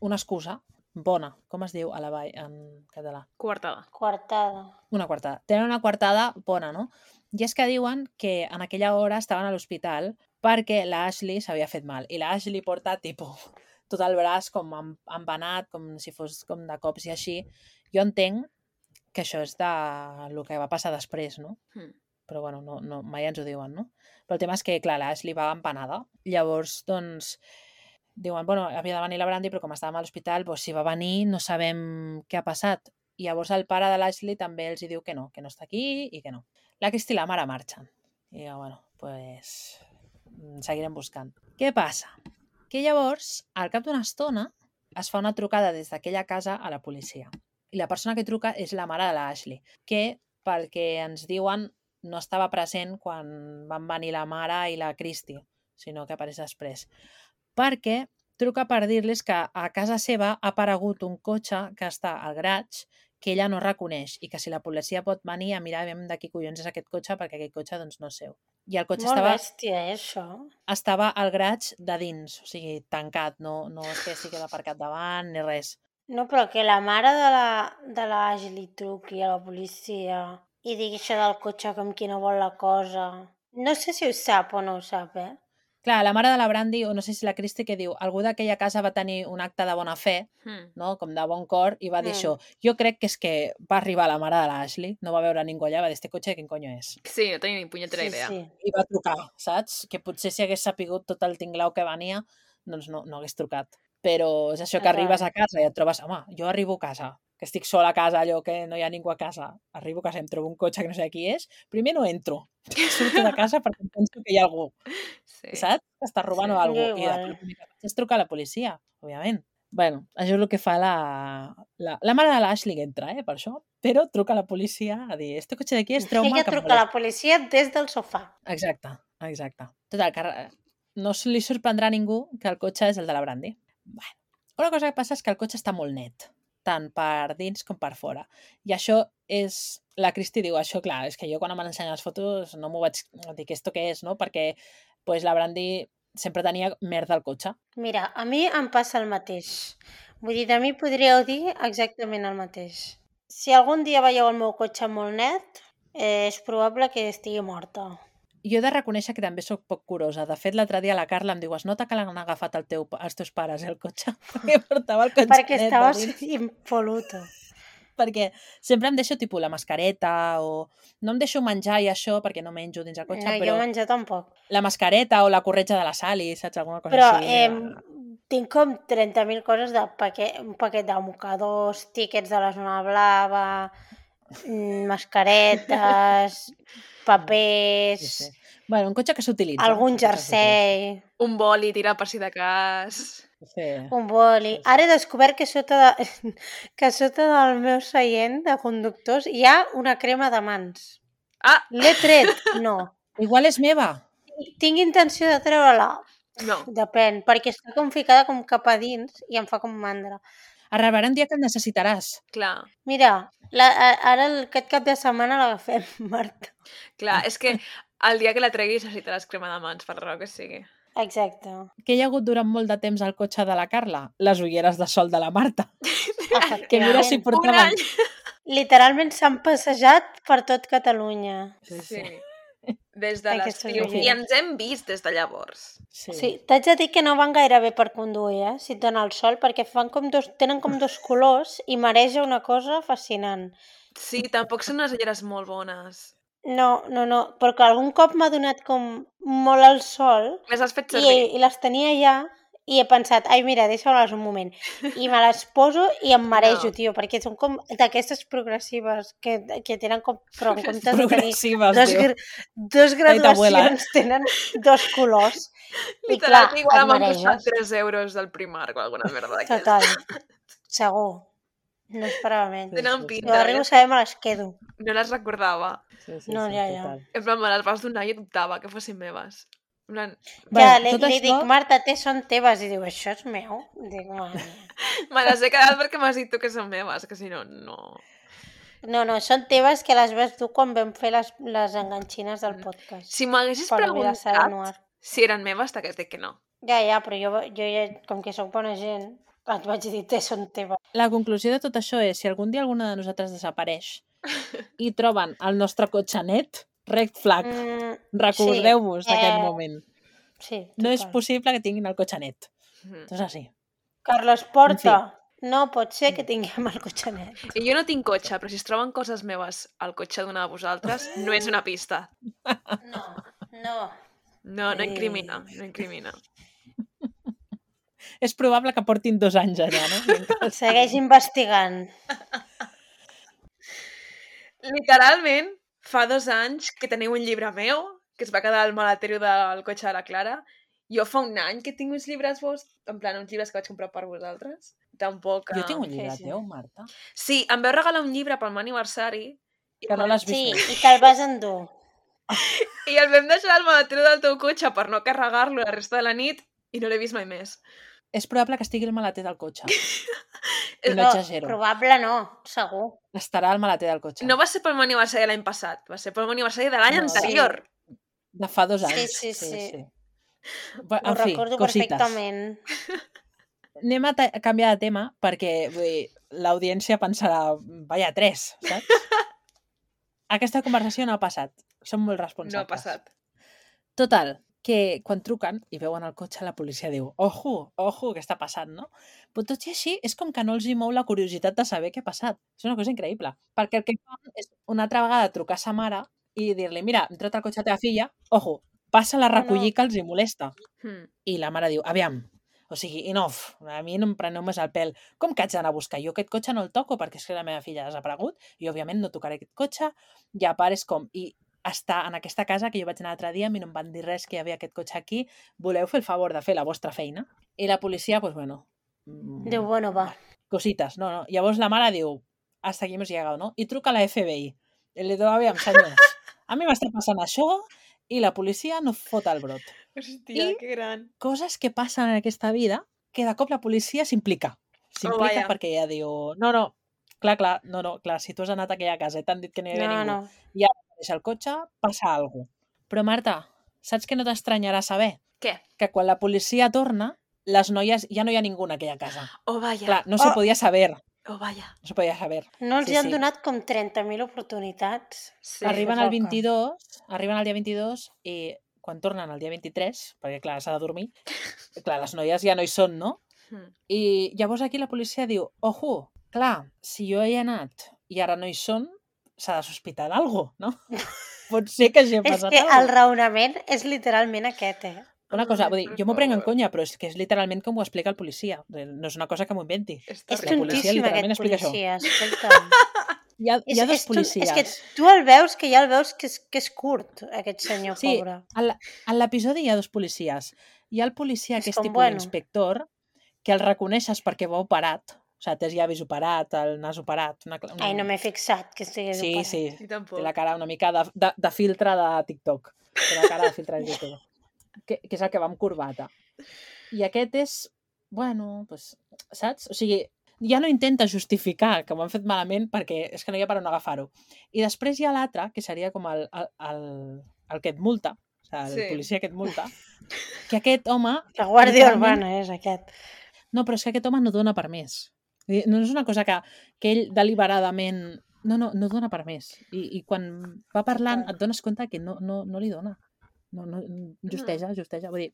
una excusa bona, com es diu a la vall en català? Coartada. Coartada. Una coartada. Tenen una coartada bona, no? I és que diuen que en aquella hora estaven a l'hospital perquè la Ashley s'havia fet mal. I la Ashley porta, tipus, tot el braç com em- embenat, com si fos com de cops i així. Jo entenc que això és de el que va passar després, no? Hmm. Però bueno, no, no, mai ens ho diuen, no? Però el tema és que, clar, l'Ashley va empanada. Llavors, doncs, diuen, bueno, havia de venir la Brandy, però com estàvem a l'hospital, doncs, si va venir no sabem què ha passat. I llavors el pare de l'Ashley també els hi diu que no, que no està aquí i que no. La Cristi i la mare marxen. I jo, bueno, pues seguirem buscant. Què passa? Que llavors, al cap d'una estona, es fa una trucada des d'aquella casa a la policia. I la persona que truca és la mare de l'Ashley, que, pel que ens diuen, no estava present quan van venir la mare i la Cristi, sinó que apareix després. Perquè truca per dir-les que a casa seva ha aparegut un cotxe que està al graig que ella no reconeix i que si la policia pot venir a mirar aviam de qui collons és aquest cotxe perquè aquest cotxe doncs no és seu. I el cotxe Molt estava, bèstia, eh, això. estava al graig de dins, o sigui, tancat, no, no és que estigui aparcat davant ni res. No, però que la mare de la, de la Ashley truqui a la policia i digui això del cotxe com qui no vol la cosa. No sé si ho sap o no ho sap, eh? Clar, la mare de la Brandy, o no sé si la Cristi, que diu algú d'aquella casa va tenir un acte de bona fe, Hmm. no? com de bon cor, i va dir Mm. això. Jo crec que és que va arribar la mare de l'Ashley, no va veure ningú allà, va dir, este cotxe, quin conyo és? Sí, no tenia ni punyetera idea. sí. I va trucar, saps? Que potser si hagués sapigut tot el tinglau que venia, doncs no, no hagués trucat. Però és això que arribes a casa i et trobes, home, jo arribo a casa, que estic sola a casa, allò que no hi ha ningú a casa, arribo a casa em trobo un cotxe que no sé qui és, primer no entro, surto de casa perquè penso que hi ha algú, Sí. saps? Que està robant Sí. o cosa. I després és trucar a la policia, òbviament. bueno, això és el que fa la, la, la mare de l'Ashley que entra, eh, per això, però truca a la policia a dir, este cotxe d'aquí és trauma Ella truca a la policia des del sofà. Exacte, exacte. Total, que no se li sorprendrà a ningú que el cotxe és el de la Brandy. Bueno, una cosa que passa és que el cotxe està molt net, tant per dins com per fora. I això és... La Cristi diu això, clar, és que jo quan em van ensenyar les fotos no m'ho vaig dir que esto què és, no? Perquè pues, la Brandy sempre tenia merda al cotxe. Mira, a mi em passa el mateix. Vull dir, de mi podríeu dir exactament el mateix. Si algun dia veieu el meu cotxe molt net, eh, és probable que estigui morta. Jo he de reconèixer que també sóc poc curosa. De fet, l'altre dia la Carla em diu es nota que l'han agafat el teu, els teus pares, eh, el cotxe, perquè portava el cotxe Perquè estaves dins." impoluto. perquè sempre em deixo tipus la mascareta o no em deixo menjar i això perquè no menjo dins el cotxe, No, però jo menjar tampoc. la mascareta o la corretja de la Sally, saps? Alguna cosa Però així. eh, tinc com 30.000 coses de paquet, un paquet de mocadors, tíquets de la zona blava, mm, mascaretes, papers, Sí, sí. Bueno, un cotxe que s'utilitza. algun jersei, Un boli tirat per si de cas. Sí. un boli. Ara he descobert que sota, de, que sota del meu seient de conductors hi ha una crema de mans. Ah, L'he tret? No. Igual és meva. Tinc intenció de treure-la. no. Depèn, perquè està com ficada com cap a dins i em fa com mandra. Arribarà un dia que el necessitaràs. Clar, Mira, la, ara aquest cap de setmana l'agafem, Marta. clar. És que el dia que la treguis necessitaràs crema de mans, per raó que sigui. Exacte. Què hi ha hagut durant molt de temps al cotxe de la Carla? Les ulleres de sol de la Marta. Que mira si portaven... Literalment s'han passejat per tot Catalunya. Sí, Sí. sí. Des de l'estiu. ulleres. I ens hem vist des de llavors. sí. Sí, t'haig de dir que no van gaire bé per conduir, eh? si et dona el sol, perquè fan com dos, tenen com dos colors i mareja una cosa fascinant. Sí, tampoc són unes ulleres molt bones. No, no, no, perquè algun cop m'ha donat com molt el sol Les has fet i, servir. i les tenia ja i he pensat, ai mira, deixa-les un moment. I me les poso i em marejo, No. tio, perquè són com d'aquestes progressives que, que tenen com, però en comptes de tenir dos, dos eh? graduacions tenen dos colors. I Literal, clar, igual m'han costat mareges. 3 euros del Primark o alguna merda d'aquestes. Total. Segur. No esperava menys. Tenen pinta. Jo arribo a saber, me les quedo. No les recordava. Sí, sí, No, sí, ja, ja. total. En plan, me les vas donar i dubtava que fossin meves. Plan, Bueno, ja, li, tot li això- dic, Marta, té, són teves. I diu, això és meu? Dic, mare me les he quedat perquè m'has dit tu que són meves, que si no, no... No, no, són teves que les vas tu quan vam fer les, les enganxines del podcast. Si m'haguessis preguntat si eren meves, t'hagués dit que no. Ja, ja, però jo, jo ja, com que sóc bona gent, et vaig dir, té, són teves. La conclusió de tot això és, si algun dia alguna de nosaltres desapareix i troben el nostre cotxe net, red flag. Mm, Recordeu-vos sí, d'aquest eh, moment. sí, No és possible que tinguin el cotxe net. Mhm. Això és així. Carles Porta, no pot ser que tinguem el cotxe net. I jo no tinc cotxe, però si es troben coses meves al cotxe d'una de vosaltres, no és una pista. No, no. No, no Eh. incrimina, no incrimina. És probable que portin dos anys allà, no? Segueix investigant. Literalment, fa dos anys que teniu un llibre meu, que es va quedar al maletero del cotxe de la Clara. Jo fa un any que tinc uns llibres vos, en plan, uns llibres que vaig comprar per vosaltres. Tampoc... Jo tinc un llibre sí, sí. teu, Marta. Sí, em vau regalar un llibre pel meu aniversari i, Que no l'has vist Sí, mai. i te'l vas endur. i el vam deixar al maletero del teu cotxe per no carregar-lo la resta de la nit i no l'he vist mai més. És probable que estigui al maleter del cotxe. I no exagero. Probable no, segur. Estarà al maleter del cotxe. No va ser pel meu aniversari de l'any passat, va ser pel meu aniversari de l'any No. anterior. De fa dos Sí, anys. sí, sí. Bé, Ho En fi, recordo cosites. perfectament. Anem a, canviar de tema perquè l'audiència pensarà, vaya tres, saps? Aquesta conversació no ha passat. Som molt responsables. No ha passat. Total, que quan truquen i veuen el cotxe, la policia diu ojo, ojo, què està passant, no? Però tot i així, és com que no els hi mou la curiositat de saber què ha passat. És una cosa increïble. Perquè el que fan és una altra vegada trucar a sa mare i dir-li, mira, hem tret el cotxe a la teva filla, ojo, passa-la a No, no. recollir que els hi molesta. Hmm. I la mare diu, aviam, o sigui, enough, a mi no em preneu més el pèl. Com que haig d'anar a buscar? Jo aquest cotxe no el toco perquè és que la meva filla ha desaparegut i, òbviament, no tocaré aquest cotxe. I a part és com, i està en aquesta casa que jo vaig anar l'altre dia, a mi no em van dir res que hi havia aquest cotxe aquí, voleu fer el favor de fer la vostra feina? I la policia, doncs, bueno... mm, Diu, bueno, va. Cositas, no, no. Llavors la mare diu, hasta aquí hemos llegado, no? I truca a la FBI. I li diu, aviam, senyors, a mi m'està passant això i la policia no fot el brot Hòstia, I- que gran. coses que passen en aquesta vida que de cop la policia s'implica. S'implica vaja. perquè ella diu, no, no, clar, clar, no, no, clar, si tu has anat a aquella casa i t'han dit que no hi havia No, ningú, no. deixa el cotxe, passa alguna cosa. Però Marta, saps que no t'estranyarà saber? Què? Que quan la policia torna, les noies, ja no hi ha ningú en aquella casa. Oh, vaya. Clar, no se Oh. podia saber, Oh, vaya. no se podia saber. No els Sí, hi han sí. donat com 30.000 oportunitats. Sí. arriben loca. 22, arriben el dia 22 i quan tornen el dia 23, perquè clar, s'ha de dormir, clar, les noies ja no hi són, no? Hmm. I llavors aquí la policia diu, ojo, clar, si jo hi he anat i ara no hi són, s'ha de sospitar d'algú, no? Pot ser que hagi És passat que el alguna raonament és literalment aquest, eh? Una cosa, vull dir, jo m'ho prenc en conya, però és que és literalment com ho explica el policia. No és una cosa que m'ho inventi. És És La policia literalment explica això. policia, escolta'm. Hi ha, hi ha dos és, policies. És que tu el veus, que ja el veus que és, que és curt, aquest senyor Sí, pobre. la- en l'episodi hi ha dos policies. Hi ha el policia És que és tipus bueno. inspector, que el reconeixes perquè va operat. O sigui, té els llavis operat, el nas operat. Una, una... Ai, no m'he fixat que estigués Sí, operat. sí. Tampoc. Té la cara una mica de, de, de filtre de TikTok. Té la cara de filtre de TikTok. Que, que és el que va amb corbata. I aquest és, bueno, pues, saps? O sigui, ja no intenta justificar que ho han fet malament perquè és que no hi ha per on agafar-ho. I després hi ha l'altre, que seria com el, el, el, el que et multa, o sigui, el Sí. policia que et multa, que aquest home... La Guàrdia Urbana és aquest. No, però és que aquest home no dona permís. Vull dir, No és una cosa que, que ell deliberadament... No, no, no dona permís. I, i quan va parlant et dones compte que no, no, no li dona. No, no, justeja, justeja. Vull dir,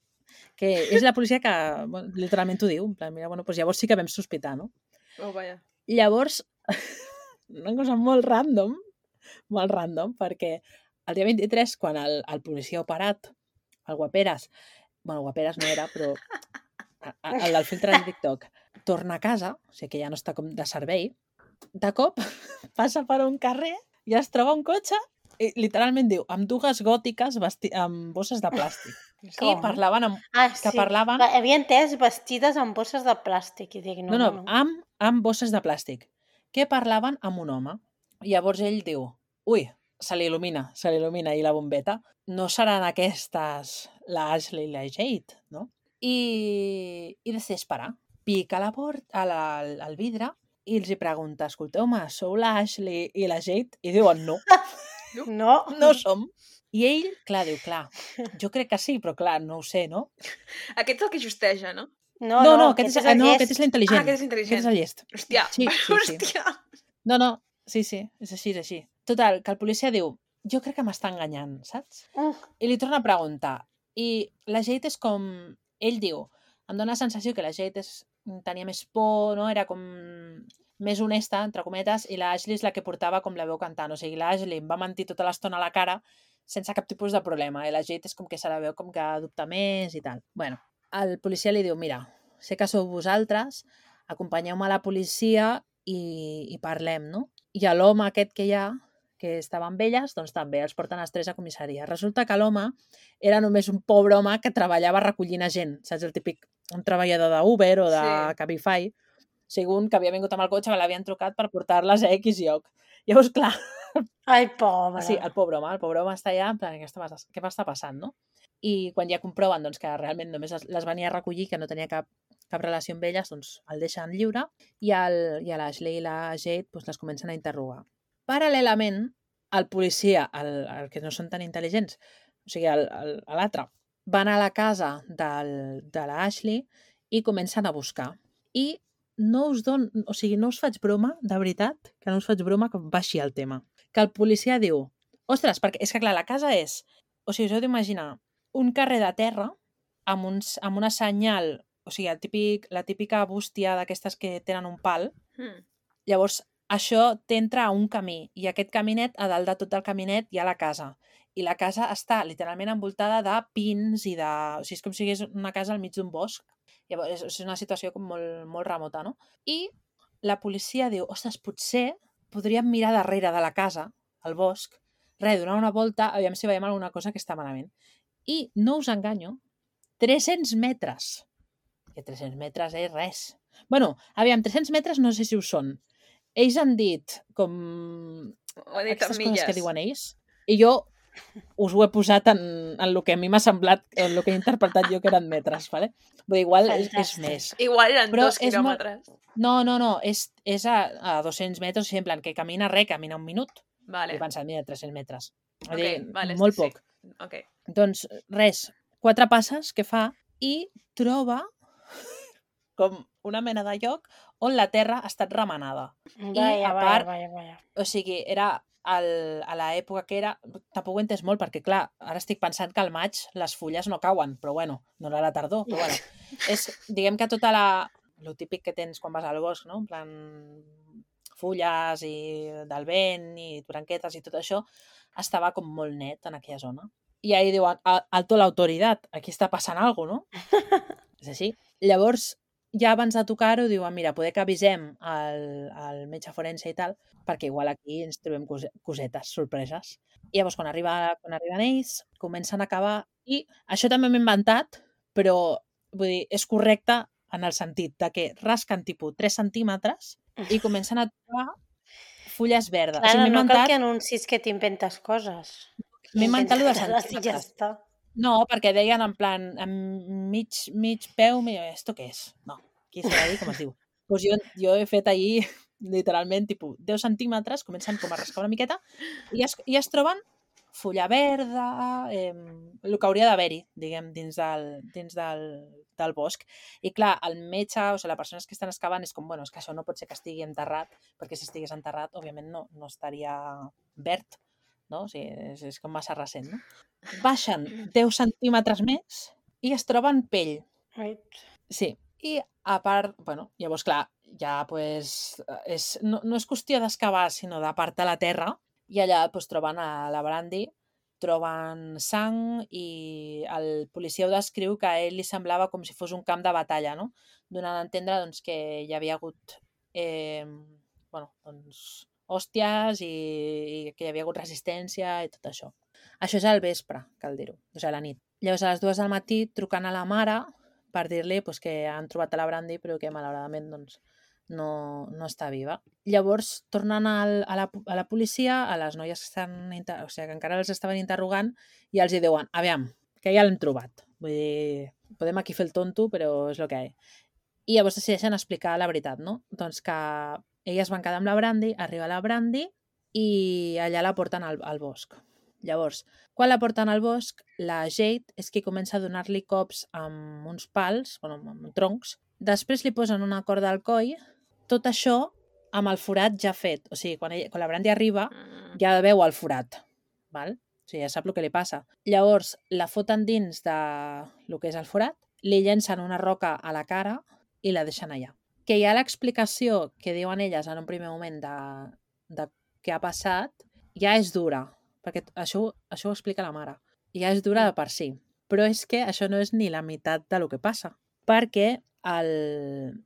que és la policia que bueno, literalment t'ho diu. En plan, mira, bueno, doncs llavors sí que vam sospitar, no? Oh, vaja. Llavors, una cosa molt random, molt random, perquè el dia 23, quan el, el policia ha operat, el Guaperas, bueno, Guaperas no era, però a- el del filtre de TikTok, torna a casa, o sigui que ja no està com de servei, de cop passa per un carrer i es troba un cotxe i literalment diu, amb dues gòtiques vesti amb bosses de plàstic. I Com? parlaven amb... Ah, que sí. parlaven- Va, havia entès vestides amb bosses de plàstic. I dic, no, No, no, no. amb, amb bosses de plàstic, que parlaven amb un home. Llavors ell diu, ui, se l'il·lumina, se l'il·lumina i la bombeta. No seran aquestes la Ashley i la Jade, no? I, i decideix parar. Pica la porta, a la, al, al vidre i els hi pregunta, escolteu-me, sou la Ashley i la Jade? I diuen, no, No. no som. I ell, clar, diu, clar, jo crec que sí, però clar, no ho sé, no? Aquest és el que justeja, no? No, No, no, aquest, és, el no, aquest és l'intel·ligent. Ah, aquest és Aquest intel·ligent. és el llest. Hòstia, Sí, sí, sí. hòstia. No, no, sí, sí, és així, és així. Total, que el policia diu, jo crec que m'està enganyant, saps? Uh, I li torna a preguntar. I la Jade és com... Ell diu, em dóna la sensació que la Jade és, tenia més por, no? Era com més honesta, entre cometes, i la és la que portava com la veu cantant. O sigui, la em va mentir tota l'estona a la cara sense cap tipus de problema. I la Jade és com que se la veu com que dubta més i tal. bueno, el policia li diu, mira, sé que sou vosaltres, acompanyeu-me a la policia i, i parlem, no? I a l'home aquest que hi ha, que estava amb elles, doncs també els porten els tres a comissaria. Resulta que l'home era només un pobre home que treballava recollint a gent, saps? El típic, un treballador d'Uber o de Sí. Cabify, o sigui, un que havia vingut amb el cotxe, que l'havien trucat per portar-les a X lloc. Llavors, clar, ai, pobre. sí, el pobre home, el pobre home està allà, en plan, què, està, pas- què va estar passant, no? I quan ja comproven doncs, que realment només les- venia a recollir, que no tenia cap, cap relació amb elles, doncs el deixen lliure i, el, i a l'Ashley i la Jade doncs, les comencen a interrogar. Paral·lelament, el policia, el, el que no són tan intel·ligents, o sigui, l'altre, van a la casa del, de l'Ashley i comencen a buscar. I no us don... O sigui, no us faig broma, de veritat, que no us faig broma que baixi el tema. Que el policia diu, ostres, perquè és que clar, la casa és... O sigui, us heu d'imaginar un carrer de terra amb, uns, amb una senyal, o sigui, el típic, la típica bústia d'aquestes que tenen un pal, Hmm. Llavors, això t'entra a un camí i aquest caminet, a dalt de tot el caminet, hi ha la casa. I la casa està literalment envoltada de pins i de... O sigui, és com si hi hagués una casa al mig d'un bosc. Llavors, és, una situació com molt, molt remota, no? I la policia diu, ostres, potser podríem mirar darrere de la casa, al bosc, res, donar una volta, aviam si veiem alguna cosa que està malament. I, no us enganyo, 300 metres. Que 300 metres és res. bueno, aviam, 300 metres no sé si ho són. Ells han dit com Ho ha dit aquestes coses milles. que diuen ells i jo us ho he posat en, en el que a mi m'ha semblat, en el que he interpretat jo que eren metres, vale? Dir, igual és, és més. Igual eren Però dos és molt- quilòmetres. No, no, no, és, és a, a 200 metres, o sigui, en plan, que camina res, camina un minut, Vale. i pensant, mira, 300 metres. Vull Ok, dir, vale, sí, molt sí. poc. Ok. Doncs res, quatre passes que fa i troba com una mena de lloc on la terra ha estat remenada. Vaja, a vaja, part- vaja, vaja. O sigui, era el, a l'època que era... Tampoc ho entès molt, perquè, clar, ara estic pensant que al maig les fulles no cauen, però bueno, no era la tardor, però bueno. És, diguem que tota la... Lo típic que tens quan vas al bosc, no? En plan, fulles i del vent i branquetes i tot això, estava com molt net en aquella zona. I ahí diuen, "A- alto l'autoritat, aquí està passant alguna cosa, no? És així. Llavors, ja abans de tocar-ho, diuen, mira, poder que avisem al, al metge forense i tal, perquè igual aquí ens trobem cose- cosetes, sorpreses. I llavors, quan, arriba, quan arriben ells, comencen a acabar... I això també m'he inventat, però vull dir, és correcte en el sentit de que rasquen tipus 3 centímetres i comencen a trobar fulles verdes. Clara, o sigui, no cal inventat, que anuncis que t'inventes coses. m'he inventat lo dels i ja centímetres. està. No, perquè deien en plan, en mig, mig peu, mi- esto què és? No, aquí s'ha de dir com es diu. Pues jo, jo he fet ahir, literalment, tipus 10 centímetres, comencen com a rascar una miqueta, i es, i es troben fulla verda, eh, el que hauria d'haver-hi, diguem, dins, del, dins del, del bosc. I clar, el metge, o sigui, les persones que estan excavant és com, bueno, és que això no pot ser que estigui enterrat, perquè si estigués enterrat, òbviament no, no estaria verd, no? O sigui, és, és com massa recent, no? Baixen 10 centímetres més i es troben pell. Ai, Sí. I a part, bueno, llavors, clar, ja pues, és, no, no és qüestió d'excavar, sinó d'apartar la terra, i allà pues, troben a la Brandy, troben sang i el policia ho descriu que a ell li semblava com si fos un camp de batalla, no? Donant a entendre doncs, que hi havia hagut eh, bueno, doncs, hòsties i, i que hi havia hagut resistència i tot això. Això és al vespre, cal dir-ho, o sigui, a la nit. Llavors, a les dues del matí, trucant a la mare per dir-li pues, que han trobat a la Brandy però que malauradament doncs, no, no està viva. Llavors tornen al, a, la, a la policia, a les noies que, estan, o sigui, que encara els estaven interrogant i els hi diuen, aviam, que ja l'hem trobat. Vull dir, podem aquí fer el tonto, però és el que hi ha. I llavors decideixen explicar la veritat, no? Doncs que elles van quedar amb la Brandy, arriba la Brandy i allà la porten al, al bosc. Llavors, quan la porten al bosc, la Jade és qui comença a donar-li cops amb uns pals, bueno, amb troncs. Després li posen una corda al coll, tot això amb el forat ja fet. O sigui, quan, ella, quan la Brandy arriba, Mm. ja veu el forat. Val? O sigui, ja sap el que li passa. Llavors, la foten dins de lo que és el forat, li llencen una roca a la cara i la deixen allà. Que hi ha l'explicació que diuen elles en un primer moment de, de què ha passat, ja és dura, perquè això, això ho explica la mare. Ja és dura de per si. Però és que això no és ni la meitat de lo que passa. Perquè el,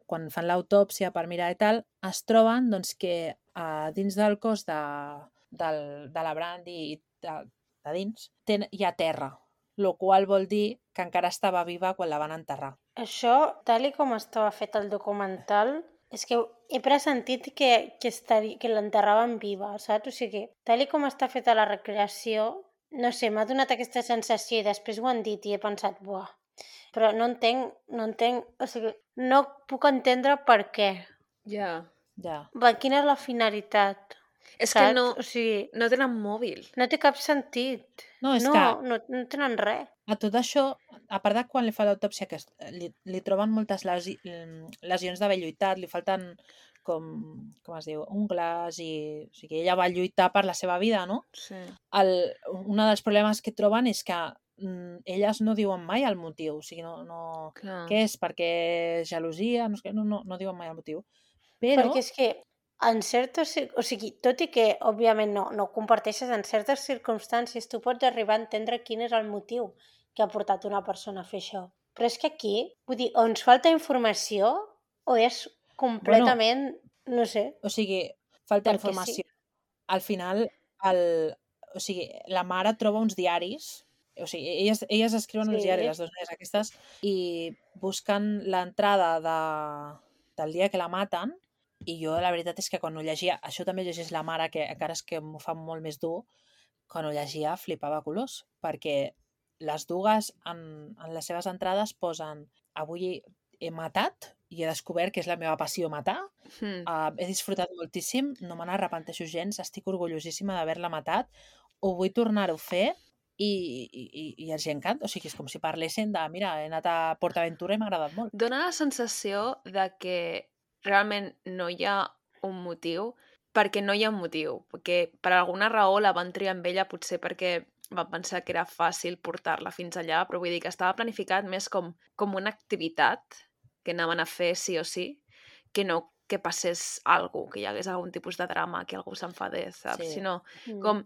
quan fan l'autòpsia per mirar i tal, es troben doncs, que a dins del cos de, del, de la Brandy i de, de dins ten, hi ha terra, el qual vol dir que encara estava viva quan la van enterrar. Això, tal i com estava fet el documental, és que he pressentit que, que, estaria, que l'enterraven viva, saps? O sigui, tal i com està feta la recreació, no sé, m'ha donat aquesta sensació i després ho han dit i he pensat, buah, però no entenc, no entenc, o sigui, no puc entendre per què. Ja. Ja. Va, quina és la finalitat? És saps? que no, O sigui, no tenen mòbil. no té cap sentit. No, és no, que no, no tenen res. A tot això, a part de quan li fa l'autòpsia, que es- li, li troben moltes lesi, lesions d'haver lluitat, li falten com, com es diu, ungles i... O sigui, ella va lluitar per la seva vida, no? Sí. el, un dels problemes que troben és que mm, elles no diuen mai el motiu, o sigui, no, no... Clar. Què és? Perquè gelosia? No, sé què, no, no, no diuen mai el motiu. Però, Perquè és que en certes... O sigui, tot i que, òbviament, no, no ho comparteixes, en certes circumstàncies tu pots arribar a entendre quin és el motiu que ha portat una persona a fer això. Però és que aquí, vull dir, o ens falta informació o és completament, no sé, o sigui, falta Perquè sí. informació. Al final, el, o sigui, la mare troba uns diaris, o sigui, elles, elles escriuen uns Sí. diaris, les dues noies aquestes, i busquen l'entrada de, del dia que la maten, i jo la veritat és que quan ho llegia, això també llegeix la mare, que encara és que m'ho fa molt més dur, quan ho llegia flipava colors, perquè les dues en, en les seves entrades posen avui he matat i he descobert que és la meva passió matar, Mm. Uh, he disfrutat moltíssim, no me n'arrepenteixo gens, estic orgullosíssima d'haver-la matat, ho vull tornar-ho a fer i, i, i, i els hi encanta. O sigui, és com si parlessin de, mira, he anat a PortAventura i m'ha agradat molt. Dóna la sensació de que realment no hi ha un motiu perquè no hi ha un motiu, perquè per alguna raó la van triar amb ella, potser perquè van pensar que era fàcil portar-la fins allà, però vull dir que estava planificat més com, com una activitat que anaven a fer sí o sí, que no que passés alguna que hi hagués algun tipus de drama, que algú s'enfadés, saps? Sí. Sinó Mm. com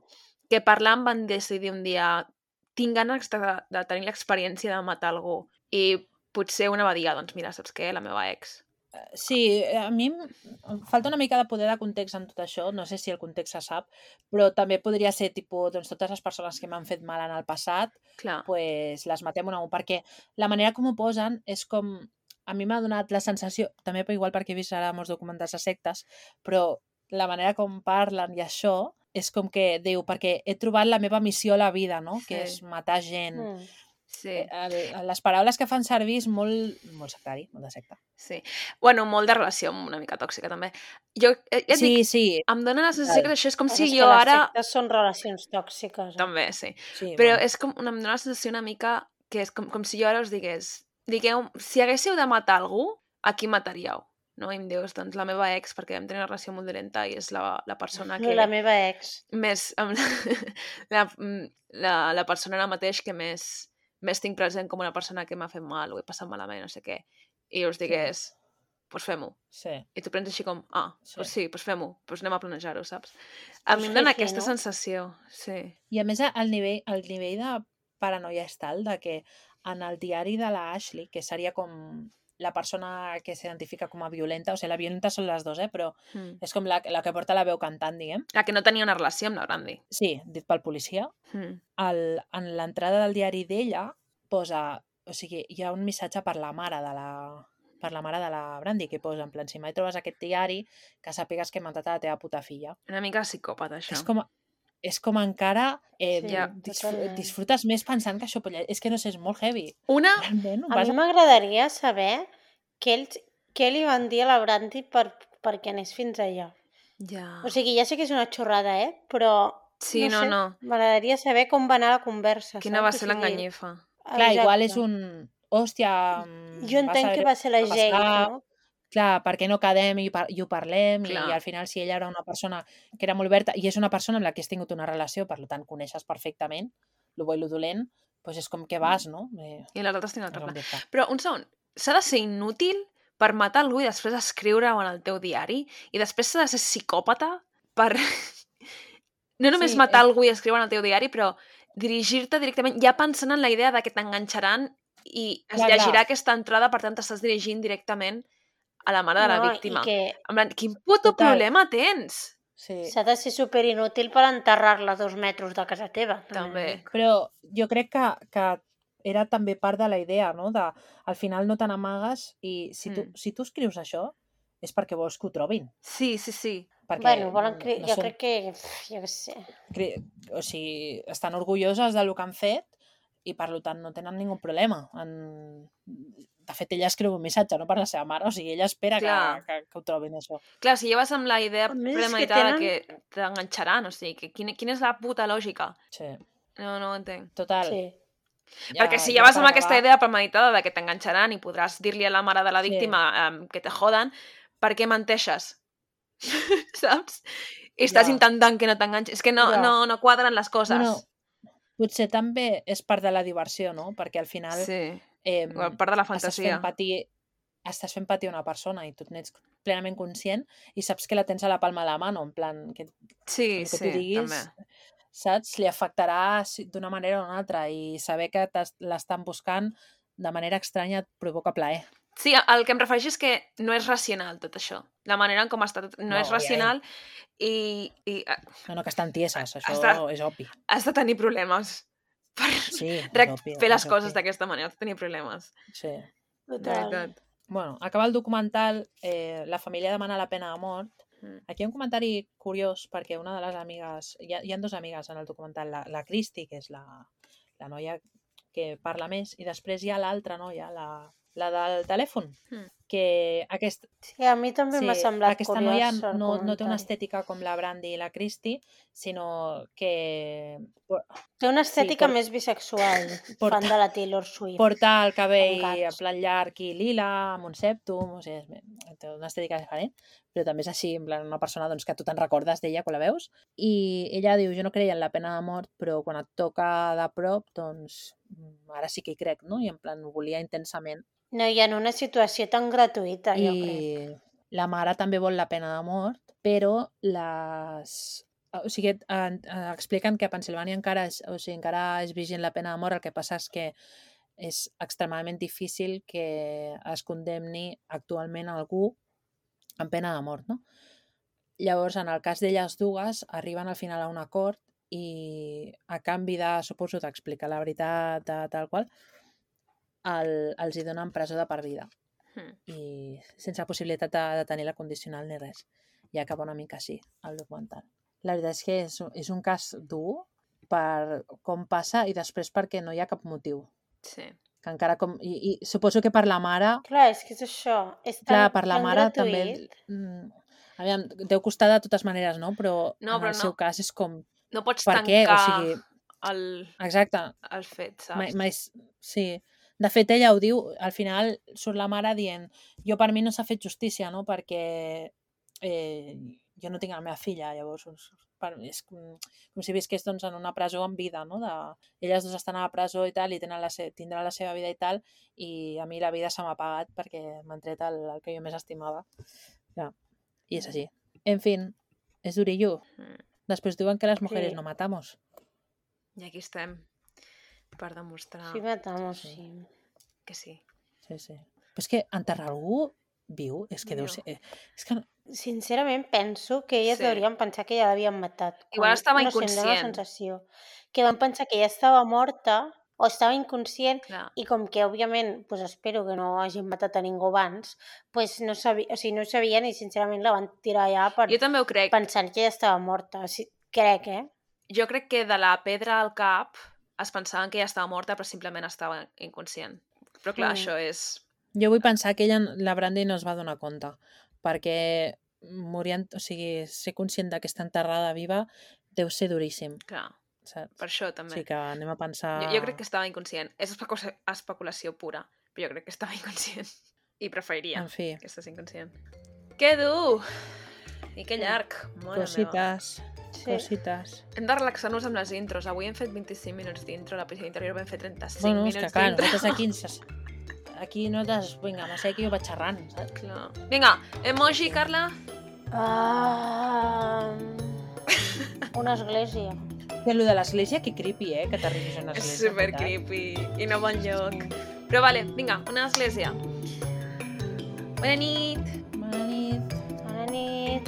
que parlant van decidir un dia tinc ganes de, de tenir l'experiència de matar algú i potser una va dir, "Ah, doncs mira, saps què? La meva ex. Sí, a mi em falta una mica de poder de context en tot això, no sé si el context se sap, però també podria ser tipus, doncs totes les persones que m'han fet mal en el passat, Clar, pues les matem un a un, perquè la manera com ho posen és com... A mi m'ha donat la sensació, també per igual perquè he vist ara molts documentals de sectes, però la manera com parlen i això és com que diu, perquè he trobat la meva missió a la vida, no? Que Sí. és matar gent. Mm. Sí, Eh, el- les paraules que fan servir és molt, molt sectari, molt de secta. sí. Bueno, molt de relació una mica tòxica, també. Jo, eh, ja et Sí, dic, sí, em dona la sensació Val. que això és com Però si és jo les ara... sectes són relacions tòxiques. eh? També, sí. sí. Però bueno. és com, una, em dona la sensació una mica que és com, com si jo ara us digués, digueu, si haguéssiu de matar algú, a qui mataríeu? No? I em dius, doncs la meva ex, perquè vam tenir una relació molt dolenta i és la, la persona que... La meva ex. més... amb la, la, la, la persona ara mateix que més, més tinc present com una persona que m'ha fet mal o he passat malament, no sé què. I us digués, doncs pues fem-ho. Sí. I tu prens així com, ah, Sí. sí. pues sí, doncs fem-ho, doncs anem a planejar-ho, saps? A Pues mi em dona aquesta no? sensació, sí. I a més, el nivell, el nivell de paranoia és tal de que en el diari de la Ashley, que seria com la persona que s'identifica com a violenta, o sigui, la violenta són les dues, eh? però Mm. és com la, la que porta la veu cantant, diguem. La que no tenia una relació amb la Brandy. Sí, dit pel policia. Mm. El, en l'entrada del diari d'ella posa... O sigui, hi ha un missatge per la mare de la per la mare de la Brandy, que posa en plan, si mai trobes aquest diari, que sàpigues que he matat a la teva puta filla. Una mica psicòpata, això. És com, és com encara eh, Sí, disfr totalment. disfrutes més pensant que això... És que no sé, és molt heavy. Una... Realment, A vas mi m'agradaria saber què, ells, què li van dir a la Brandy per, perquè anés fins allà. Ja. O sigui, ja sé que és una xorrada, eh? Però sí, no, sé, no. M'agradaria saber com va anar la conversa. Quina saps? va ser l'enganyifa? Clar, igual és un... Hòstia... mm, Jo entenc vas que va ser la passar, no? Clar, per què no quedem i, par i ho parlem Clar. i al final si ella era una persona que era molt oberta i és una persona amb la que has tingut una relació, per tant coneixes perfectament lo bo i lo dolent, doncs és com que vas, no? Eh, I les altres tenen és altre pla. Però un segon, s'ha de ser inútil per matar algú i després escriure-ho en el teu diari? I després s'ha de ser psicòpata per... no només Sí, matar és- algú i escriure en el teu diari, però dirigir-te directament, ja pensant en la idea de que t'enganxaran i es Clar, llegirà clar. aquesta entrada, per tant t'estàs dirigint directament a la mare de la No, víctima. Que En plan, quin puto Total. problema tens? Sí. s'ha de ser superinútil per enterrar-la a dos metres de casa teva. També. Però jo crec que, que era també part de la idea, no? De, al final no te n'amagues i si tu, Mm. si tu escrius això és perquè vols que ho trobin. Sí, sí, sí. Perquè Bueno, volen cre... no jo són- crec que... Jo què sé. cre- o sigui, estan orgulloses del que han fet i per tant no tenen ningú problema. En... De fet, ella escriu un missatge, no per la seva mare, o sigui, ella espera que, que, que ho trobin això. Clar, si lleves amb la idea A més, és que premeditada tenen- que t'enganxaran, o sigui, que quina, quina és la puta lògica? Sí. No, no ho entenc. Total. Sí. Ja, Perquè si ja vas amb aquesta idea premeditada de que t'enganxaran i podràs dir-li a la mare de la víctima sí. que te joden, per què menteixes? Saps? I estàs Ja. intentant que no t'enganxis. És que no, Ja. no, no quadren les coses. Bueno, potser també és part de la diversió, no? Perquè al final sí, eh, Igual, part de la estàs fantasia. fent patir estàs fent patir una persona i tu n'ets plenament conscient i saps que la tens a la palma de la mà, en plan, que Sí, que sí, tu diguis, també. saps? Li afectarà d'una manera o una altra i saber que l'estan buscant de manera estranya et provoca plaer. Sí, el que em refereixo és que no és racional tot això. La manera en com està tot no, No, és ja, ja. racional i, i eh, No, no, que estan tieses, això Està- és obvi. has de tenir problemes per Sí, fer les coses d'aquesta manera, tenir problemes. Sí. Total. Bueno, acaba el documental, eh, la família demana la pena de mort. Mm. Aquí hi ha un comentari curiós perquè una de les amigues, hi ha, hi ha dues amigues en el documental, la, la Cristi, que és la, la noia que parla més, i després hi ha l'altra noia, la, la del telèfon, Mm. que aquest, Sí, a mi també m'ha semblat aquesta curiós noia el no, no té una estètica com la Brandy i la Cristi, sinó que Té una estètica por- més bisexual, porta- fan de la Taylor Swift. porta el cabell plan llarg i lila, amb un septum, o sigui, té una estètica diferent, però també és així, en plan una persona doncs, que tu te'n recordes d'ella quan la veus. I ella diu, jo no creia en la pena de mort, però quan et toca de prop, doncs mm, ara sí que hi crec, no? I en plan ho volia intensament. No, i en una situació tan gratuïta, jo crec. I la mare també vol la pena de mort, però les... O sigui, en, expliquen que a Pensilvània encara és, o sigui, encara és vigent la pena de mort, el que passa és que és extremadament difícil que es condemni actualment algú amb pena de mort, no? Llavors, en el cas d'elles dues, arriben al final a un acord i a canvi de, suposo, d'explicar la veritat de, tal qual, el, els hi donen presó de per vida Hmm. i sense possibilitat de, de tenir la condicional ni res. I acaba una mica així, el documental. La veritat és que és, un- és un cas dur per com passa i després perquè no hi ha cap motiu. Sí. Que encara com... I, i suposo que per la mare... Clar, és que és això. És tan, Clar, per la mare gratuït. també... Mm, aviam, deu costar de totes maneres, no? Però No, en però el no. seu cas és com... No pots Per tancar què? O sigui, el, exacte, el fet, saps? mai, mai, sí. De fet, ella ho diu, al final surt la mare dient jo per mi no s'ha fet justícia, no? Perquè eh, jo no tinc la meva filla, llavors doncs, per, és com, com si visqués doncs, en una presó en vida, no? De, elles dos estan a la presó i tal, i tenen la se, tindran la seva vida i tal, i a mi la vida se m'ha pagat perquè m'han tret el, el que jo més estimava. Ja. I és així. En fin, és durillo. Mm. Després diuen que les mujeres Sí. no matamos. I aquí estem per demostrar Sí, matamos, Sí. sí. que sí. Sí, sí. Però és que enterrar algú viu és que deu No. ser... eh, És que Sincerament penso que elles Sí. deurien pensar que ja l'havien matat. Igual estava no sé, dóna la inconscient. sensació. Que van pensar que ja estava morta o estava inconscient Clar. i com que, òbviament, pues espero que no hagin matat a ningú abans, pues no, sabi... o sigui, no ho sabien i, sincerament, la van tirar allà per... Jo també ho crec. pensant que ja estava morta. O sigui, crec, eh? Jo crec que de la pedra al cap es pensaven que ja estava morta, però simplement estava inconscient. Però clar, Mm. això és... jo vull pensar que ella, la Brandy no es va donar compte, perquè morient, o sigui, ser conscient que està enterrada viva deu ser duríssim, Clar, saps? per això també. Sí que anem a pensar... Jo, jo crec que estava inconscient. És especu- especulació pura, però jo crec que estava inconscient. I preferiria En fi, que estigués inconscient. Que dur! I que llarg! Mare meva. cosites, Sí. cosites. Hem de relaxar-nos amb les intros. Avui hem fet 25 minuts d'intro, l'episodi anterior vam fer 35 Bueno, és minuts que clar, d'intro. nosaltres aquí ens... Aquí nosaltres, vinga, no sé, que jo vaig xerrant, saps? Clar. Vinga, emoji, Carla. Ah, una església. Que allò de l'església, que creepy, eh? Que t'arribis a una És església. super veritat. creepy i no bon lloc. Però vale, vinga, una església. Bona nit. Bona nit. Bona nit.